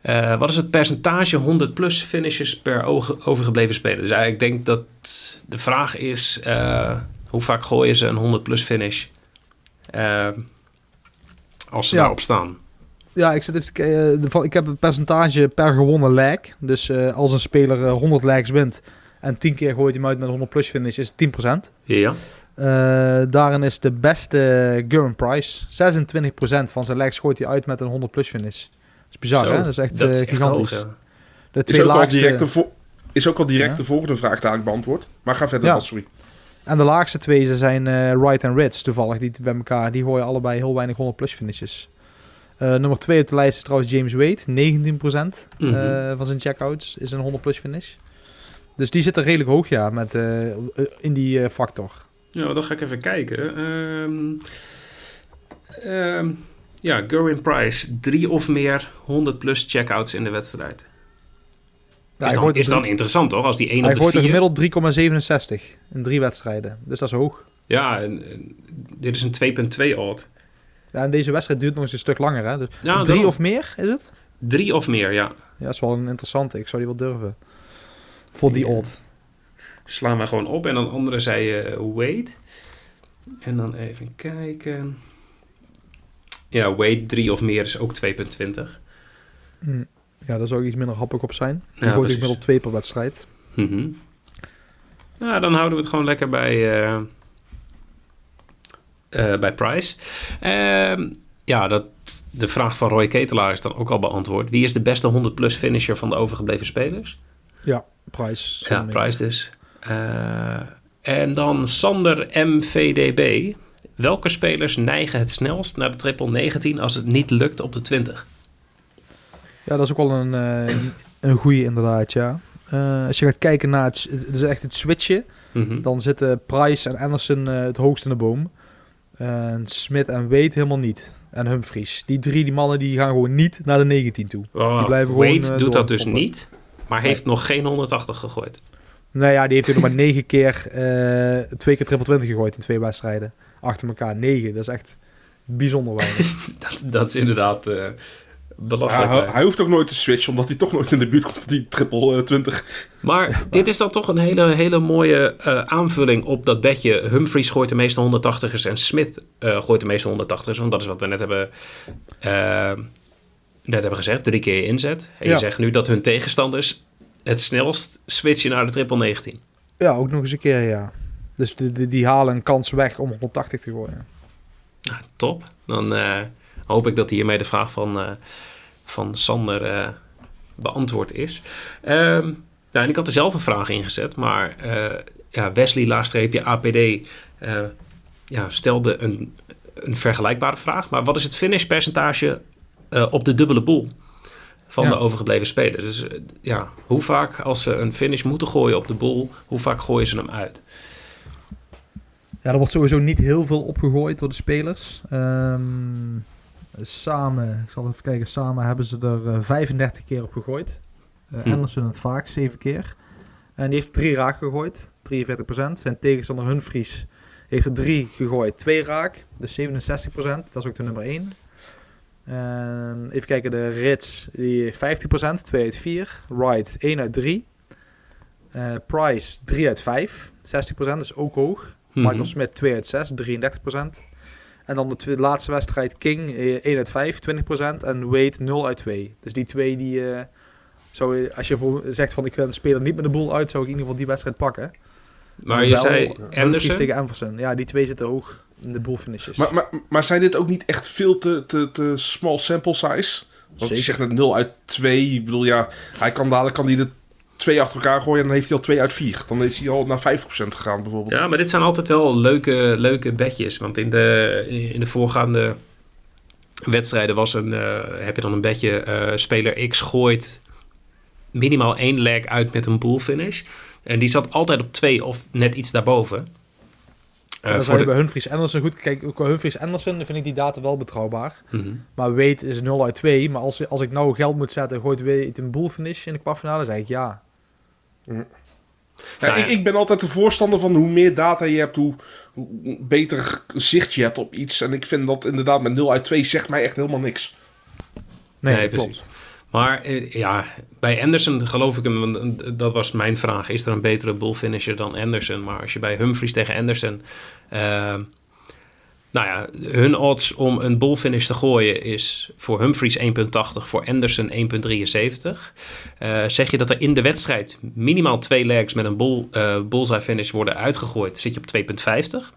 Eh, wat is het percentage 100 plus finishes per overgebleven speler? Dus eigenlijk denk ik dat de vraag is: eh, hoe vaak gooien ze een 100 plus finish Ehm, als ze Ja. daarop staan? Ja, ik, zit even ik heb het percentage per gewonnen lag. Dus eh, als een speler eh, 100 lags wint en 10 keer gooit hij hem uit met 100 plus finish, is het 10%. Ja. Eh, daarin is de beste Gurren Price. 26% van zijn lags gooit hij uit met een 100 plus finish. Dat is bizar, Zo, hè? Dat is echt, dat is eh, echt gigantisch. hoog. De Is twee al laagste, direct de vo- is ook al direct Ja. de volgende vraag dadelijk beantwoord. Maar ga verder, Ja. Bas, sorry. En de laagste twee ze zijn eh Wright en Ritz toevallig. Die bij elkaar, die gooien allebei heel weinig 100 plus finishes. Eh, nummer 2 op de lijst is trouwens James Wade. 19% Mhm. eh, van zijn checkouts is een 100 plus finish. Dus die zit er redelijk hoog ja, met, eh, in die eh, factor. Ja, dan ga ik even kijken. Ehm, ehm, ja, Gerwin Price, drie of meer 100 plus checkouts in de wedstrijd. Ja, is dan, is dan interessant toch? Als die 1 hij op de gooit er 4... gemiddeld 3,67 in drie wedstrijden. Dus dat is hoog. Ja, en, en dit is een 2.2 odd. Ja, en deze wedstrijd duurt nog eens een stuk langer. Hè? Dus Ja, drie of meer is het? Drie of meer, ja. Ja, dat is wel een interessante. Ik zou die wel durven. Voor die Ja. odd. Slaan we gewoon op. En dan andere zei eh Wade. En dan even kijken. Ja, Wade, drie of meer is ook 2.20. Hm. Ja, daar zou ik iets minder happig op zijn. Ja, Dan gooit ik precies. gemiddeld twee per wedstrijd. Mhm. Nou, dan houden we het gewoon lekker bij, eh, eh, bij Price. Ehm, ja, dat, de vraag van Roy Ketelaar is dan ook al beantwoord. Wie is de beste 100-plus finisher van de overgebleven spelers? Ja, prijs. Ja, Price dus. Eh, en dan Sander MVDB. Welke spelers neigen het snelst naar de triple 19 als het niet lukt op de 20? Ja, dat is ook wel een, eh, een goede inderdaad, ja. Eh, als je gaat kijken naar het, het is echt het switchen, Mhm. dan zitten Price en Anderson het hoogst in de boom. En Smith en Wade helemaal niet. En Humphries. Die drie die mannen die gaan gewoon niet naar de 19 toe. Oh, die blijven Wade gewoon, doet dat dus niet, maar heeft nog geen 180 gegooid. Nou ja, die heeft er nog maar negen keer, eh, twee keer triple 20 gegooid in twee wedstrijden. Achter elkaar, negen. Dat is echt bijzonder weinig. Dat, dat is inderdaad eh Ja, belachelijk. hij, hoeft ook nooit te switchen, omdat hij toch nooit in de buurt komt van die triple eh, 20. Maar dit is dan toch een hele, hele mooie eh, aanvulling op dat bedje. Humphries gooit de meeste 180ers en Smith eh, gooit de meeste 180ers. Want dat is wat we net hebben, eh, net hebben gezegd. Drie keer inzet. En je zegt nu dat hun tegenstanders het snelst switchen naar de triple 19. ja, ook nog eens een keer, ja. Dus die, die, die halen een kans weg om 180 te gooien. Nou, top. Dan eh, hoop ik dat hiermee de vraag van, eh, van Sander eh, beantwoord is. Ehm, nou, en ik had er zelf een vraag ingezet, maar eh, ja, Wesley laagstreepje APD ja, stelde een, een vergelijkbare vraag. Maar wat is het finishpercentage eh, op de dubbele boel van Ja. de overgebleven spelers? Dus eh, ja, hoe vaak als ze een finish moeten gooien op de boel, hoe vaak gooien ze hem uit? Ja, er wordt sowieso niet heel veel opgegooid door de spelers. Ehm, samen, ik zal even kijken, samen hebben ze er eh, 35 keer op gegooid. Eh Hm. Anderson het vaak, 7 keer. En die heeft drie raak gegooid, 43%. Zijn tegenstander Humphries heeft er drie gegooid, twee raak, dus 67%. Dat is ook de nummer 1. En even kijken, de Rits, die heeft 50%, 2 uit 4. Wright, 1 uit 3. Eh, Price 3 uit 5, 60%, is ook hoog. Mhm. Michael Smith 2 uit 6, 33%. En dan de, laatste wedstrijd King eh, 1 uit 5, 20%. En Wade 0 uit 2. Dus die twee die... eh, zou, je- als je voor, zegt van ik wil een speler niet met de boel uit, zou ik in ieder geval die wedstrijd pakken. Maar je zei Anderson. tegen Anderson. Ja, die twee zitten hoog de boel finishes. Maar, maar, maar zijn dit ook niet echt veel te, te, te small sample size? Want je zegt net 0 uit 2. Ik bedoel, ja, hij kan dadelijk kan hij de twee achter elkaar gooien en dan heeft hij al 2 uit 4. Dan is hij al naar 50% gegaan bijvoorbeeld. Ja, maar dit zijn altijd wel leuke, leuke bedjes. Want in de, in de voorgaande wedstrijden was een, eh, heb je dan een bedje... eh, speler X gooit minimaal één leg uit met een bull finish. En die zat altijd op twee of net iets daarboven. Eh, dan voor zou je de- bij Humphries Anderson goed kijken. Qua Humphries Anderson vind ik die data wel betrouwbaar. Mhm. Maar Wade is 0 uit 2. Maar als, als ik nou geld moet zetten, gooit Wade een boel finish in de kwartfinale, zeg ik ja. Ja, Nou ja. ik, ik ben altijd de voorstander van hoe meer data je hebt, hoe, hoe beter zicht je hebt op iets. En ik vind dat inderdaad met 0 uit 2 zegt mij echt helemaal niks. Nee, Nee, dat klopt. precies. Maar eh, ja, bij Anderson geloof ik hem, eh, dat was mijn vraag. Is er een betere bull finisher dan Anderson? Maar als je bij Humphries tegen Anderson... eh, nou ja, hun odds om een bull finish te gooien is voor Humphries 1,80, voor Anderson 1,73. Eh, zeg je dat er in de wedstrijd minimaal twee legs met een bull, eh, bullseye finish worden uitgegooid, zit je op 2,50.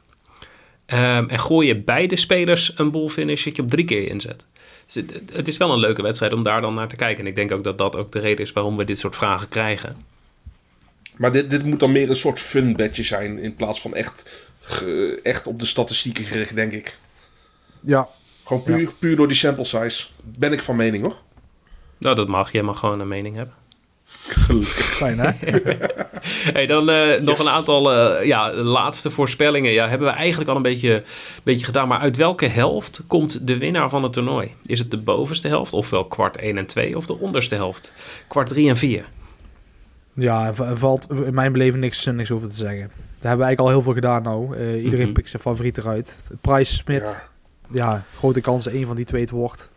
Ehm, en gooi je beide spelers een bull finish, zit je op drie keer inzet. Dus het, is wel een leuke wedstrijd om daar dan naar te kijken. En ik denk ook dat dat ook de reden is waarom we dit soort vragen krijgen. Maar dit, dit moet dan meer een soort fun bedje zijn in plaats van echt, ge- echt op de statistieken gericht, denk ik. Ja, Gewoon puur, puur door die sample size. Ben ik van mening hoor. Nou, dat mag. Jij mag gewoon een mening hebben. Fijn hè? Hey, dan eh, nog een aantal eh, ja, laatste voorspellingen. Ja, hebben we eigenlijk al een beetje, beetje gedaan. Maar uit welke helft komt de winnaar van het toernooi? Is het de bovenste helft, ofwel kwart 1 en 2, of de onderste helft? Kwart 3 en 4. ja, er va- valt in mijn beleving niks, niks over te zeggen. Daar hebben we eigenlijk al heel veel gedaan nou. Eh, iedereen Mhm. pikt zijn favoriet eruit. Price Smith, Ja. ja. grote kans dat een van die twee het wordt.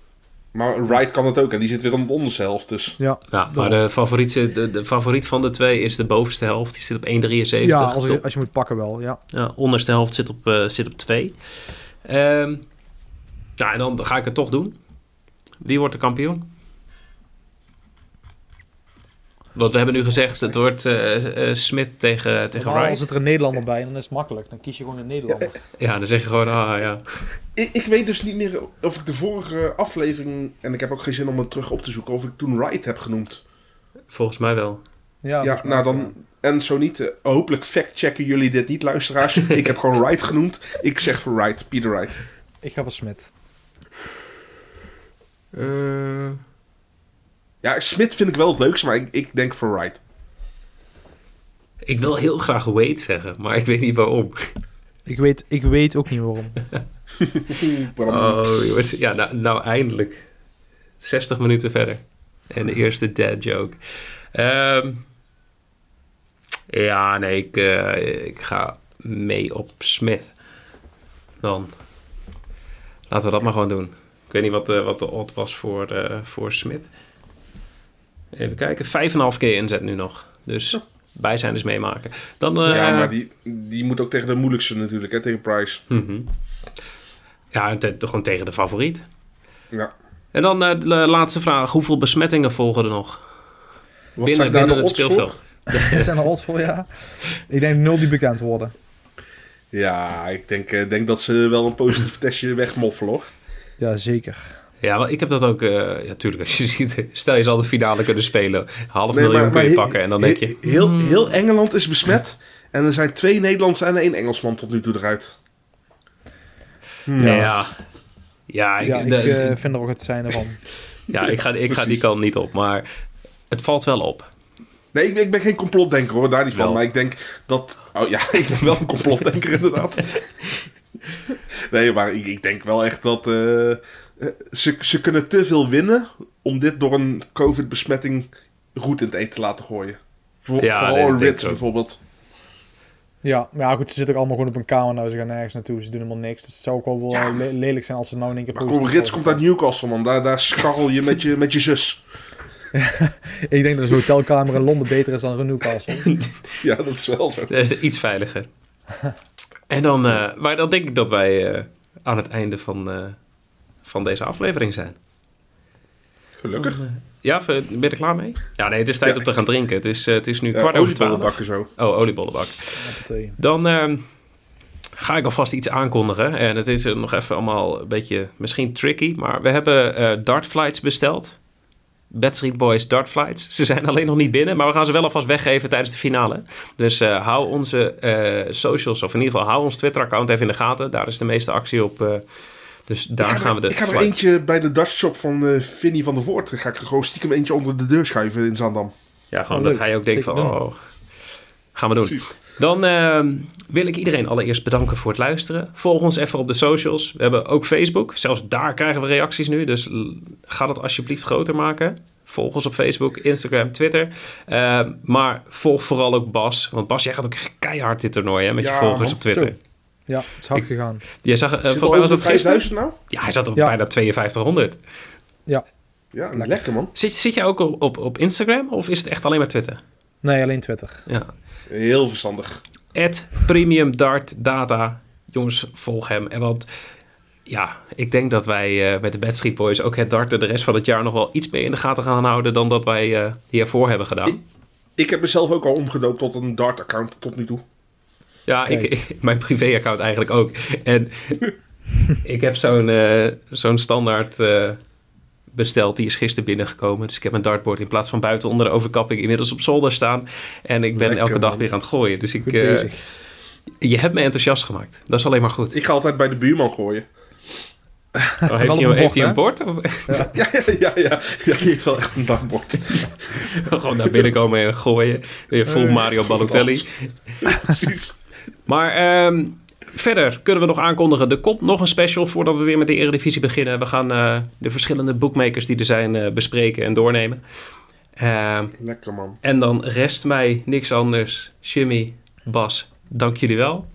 Maar Wright kan het ook en die zit weer aan de onderste helft. Dus Ja, Ja, maar de favoriet, de, de favoriet van de twee is de bovenste helft. Die zit op 1,73. ja als, je, als je moet pakken wel, ja. Ja, onderste helft zit op, eh, zit op 2. Ehm ja, en dan ga ik het toch doen. Wie wordt de kampioen? Want we hebben nu gezegd, het wordt eh eh, Smit tegen, tegen Wright. zit er een Nederlander bij en dan is het makkelijk. Dan kies je gewoon een Nederlander. Ja, dan zeg je gewoon, ah ja. Ik, ik weet dus niet meer of ik de vorige aflevering, en ik heb ook geen zin om het terug op te zoeken, of ik toen Wright heb genoemd. Volgens mij wel. Ja, Ja, nou dan, en zo niet, eh, hopelijk fact-checken jullie dit niet, luisteraars. ik heb gewoon Wright genoemd. Ik zeg voor Wright, Peter Wright. Ik ga voor Smit. Ja, Smit vind ik wel het leukste, maar ik, ik denk voor Wright. ik wil heel graag Wade zeggen, maar ik weet niet waarom. Ik weet, ik weet ook niet waarom. Oh, jongens. Ja, nou, nou eindelijk. 60 minuten verder. En de eerste dad joke. Ehm, ja, nee, ik, eh, ik ga mee op Smith. Dan. Laten we dat maar gewoon doen. Ik weet niet wat de, wat de odd was voor, eh voor Smith. Even kijken. 5,5 keer inzet nu nog. Dus bij zijn dus meemaken. Dan, eh, ja, maar die, die moet ook tegen de moeilijkste natuurlijk, hè, tegen Price. mhm. Ja, en te- gewoon tegen de favoriet. Ja. En dan eh, de laatste vraag. Hoeveel besmettingen volgen er nog? Wat binnen binnen de het speelveld. Er zijn er odds voor, ja. Ik denk nul die bekend worden. Ja, ik denk, eh, denk dat ze wel een positief testje wegmoffelen, hoor. Ja, zeker. Ja, wel, ik heb dat ook... eh ja, tuurlijk, als je ziet... Stel je zal de finale kunnen spelen. Half Nee, miljoen kun je he- pakken. En dan denk je... he- Heel, heel Engeland is besmet. En er zijn twee Nederlandse en één Engelsman tot nu toe eruit. Ja. Ja, ja, ik, Ja, ik de- eh, vind er ook het zijn van. ja, ik ga, ik ga die kant niet op. Maar het valt wel op. Nee, ik ben, ik ben geen complotdenker hoor, daar niet van. Wel. Maar ik denk dat... Oh ja, ik ben wel een complotdenker inderdaad. Nee, maar ik, ik denk wel echt dat... eh, ze, ze kunnen te veel winnen om dit door een COVID-besmetting goed in het eten te laten gooien. Voor, Ja, vooral nee, Rits bijvoorbeeld. Ja, maar ja, goed, ze zitten ook allemaal gewoon op een kamer nou. Ze gaan nergens naartoe. Ze doen helemaal niks. Dus het zou ook wel wel Ja. le- lelijk zijn als ze nou in één keer Maar kom, Rits komt uit Newcastle, man. Daar, daar scharrel je met je, met je zus. Ik denk dat een hotelkamer in Londen beter is dan een Newcastle. Ja, dat is wel zo. Dat is iets veiliger. En dan, eh, maar dan denk ik dat wij eh, aan het einde van, eh, van deze aflevering zijn. Gelukkig. Ja, ben je er klaar mee? Ja, nee, het is tijd Ja. om te gaan drinken. Het is, eh, het is nu Ja, kwart over twaalf. oliebollenbakken zo. Oh, oliebollenbak. Dan ehm, ga ik alvast iets aankondigen. En het is eh, nog even allemaal een beetje misschien tricky. Maar we hebben eh dartflights besteld. Bad Street Boys dartflights. Ze zijn alleen nog niet binnen. Maar we gaan ze wel alvast weggeven tijdens de finale. Dus eh, hou onze eh, socials, of in ieder geval hou ons Twitter-account even in de gaten. Daar is de meeste actie op. eh, dus daar ik ga gaan er, we de... ik ga er flight- eentje bij de Dutch shop van eh Vinnie van der Voort. Ga ik er gewoon stiekem eentje onder de deur schuiven in Zandam. Ja, gewoon Oh, dat hij ook denkt Zeker van... doen. Oh, gaan we doen. Precies. Dan ehm, wil ik iedereen allereerst bedanken voor het luisteren. Volg ons even op de socials. We hebben ook Facebook. Zelfs daar krijgen we reacties nu. Dus ga dat alsjeblieft groter maken. Volg ons op Facebook, Instagram, Twitter. Ehm, maar volg vooral ook Bas. Want Bas, jij gaat ook keihard dit toernooi hè, met je volgers man. op Twitter. Zo. Ja, het is hard Ik- gegaan. Jij zag, uh, volgens mij was de gisteren. 5000 nou? Ja, hij zat op Ja. bijna 5200. Ja, lekker, man. Zit, zit jij ook op, op, op Instagram of is het echt alleen maar Twitter? Nee, alleen Twitter. Ja. Heel verstandig. At Premium Dart Data. Jongens, volg hem. En want ja, ik denk dat wij eh, met de Bad Street Boys ook het darten de rest van het jaar nog wel iets meer in de gaten gaan houden dan dat wij eh hiervoor hebben gedaan. Ik heb mezelf ook al omgedoopt tot een Dart-account tot nu toe. Ja, ik, mijn privé-account eigenlijk ook. En ik heb zo'n eh, zo'n standaard eh, besteld. Die is gisteren binnengekomen. Dus ik heb mijn dartboard in plaats van buiten onder de overkapping inmiddels op zolder staan. En ik ben Lekker, elke dag man. weer aan het gooien. Dus ik, eh, je hebt me enthousiast gemaakt. Dat is alleen maar goed. Ik ga altijd bij de buurman gooien. Oh, heeft, hij, een heeft hij een bord, Ja, ja, ja, ja. ja die heeft wel echt een dartbord. Gewoon naar binnen komen en gooien. Weer full Eh, Mario Balotelli. Precies. Maar ehm, verder kunnen we nog aankondigen. Er komt nog een special voordat we weer met de Eredivisie beginnen. We gaan eh, de verschillende bookmakers die er zijn eh, bespreken en doornemen. Ehm, Lekker, man. en dan rest mij niks anders. Jimmy, Bas, dank jullie wel.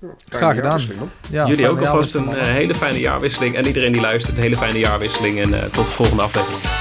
Fijne Graag gedaan. Ja, jullie ook alvast een eh, hele fijne jaarwisseling. En iedereen die luistert, een hele fijne jaarwisseling. En eh, tot de volgende aflevering.